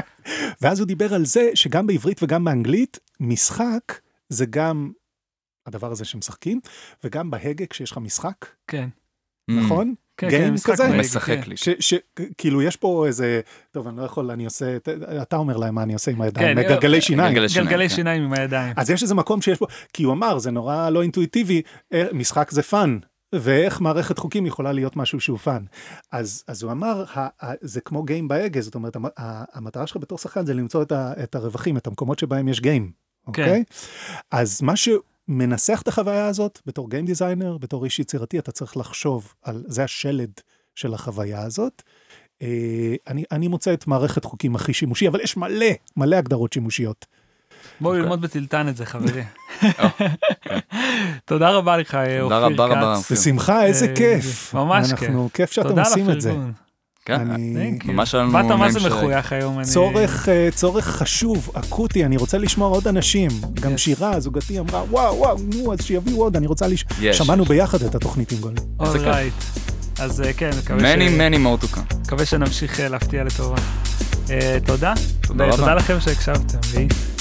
S3: ואז הוא דיבר על זה שגם בעברית וגם באנגלית, משחק זה גם הדבר הזה שמשחקים, וגם בהגה כשיש לך משחק,
S2: כן.
S3: נכון?
S2: כן,
S3: גיים
S2: כן, משחק
S3: כזה?
S1: משחק
S2: כן.
S1: לי.
S3: שכאילו יש פה איזה, טוב אני לא יכול, אני עושה, ת- אתה אומר להם מה אני עושה עם הידיים,
S2: כן,
S3: מגלגלי שיניים.
S1: גלגלי שיניים,
S2: גלגלי
S1: כן.
S2: שיניים עם הידיים.
S3: אז יש איזה מקום שיש פה, כי הוא אמר, זה נורא לא אינטואיטיבי, אה, משחק זה fun, ואיך מערכת חוקים יכולה להיות משהו שהוא fun. אז, אז הוא אמר, ה, ה, זה כמו game בהגה, זאת אומרת, המ- ה- המטרה שלך בתור שחקן זה למצוא את, ה, את הרווחים, את המקומות שבהם יש game, אוקיי? אז מה שמנסח את החוויה הזאת, בתור game designer, בתור איש יצירתי, אתה צריך לחשוב על, זה השלד של החוויה הזאת. אה, אני, אני מוצא את מערכת חוקים הכי שימושי, אבל יש מלא, מלא הגדרות שימושיות.
S2: בואו
S1: אוקיי.
S2: ללמוד בטילטן את זה, חברים.
S1: אה,
S2: תודה רבה לך, אופיר
S1: תודה רבה רבה.
S2: כץ.
S3: בשמחה, איזה
S2: אה,
S3: כיף.
S2: ממש
S3: אנחנו, כיף שאתם עושים את זה.
S1: כן. ממש היה לנו
S2: באת מה זה מחוייך היום. אני-
S3: צורך, אה, צורך חשוב, אקוטי, אני רוצה לשמוע עוד אנשים. גם. שירה, זוגתי, אמרה, וואו, וואו, נו, אז שיביאו עוד, אני רוצה לש...
S1: יש.
S3: שמענו ביחד את התוכנית עם גולי.
S2: אולייט. אז אה, כן, מקווה ש-
S1: many more to come.
S2: מקווה שנמשיך אה, להפתיע לטובה. תודה.
S1: תודה רבה.
S2: ותודה לכם שהקשבתם. להתראות.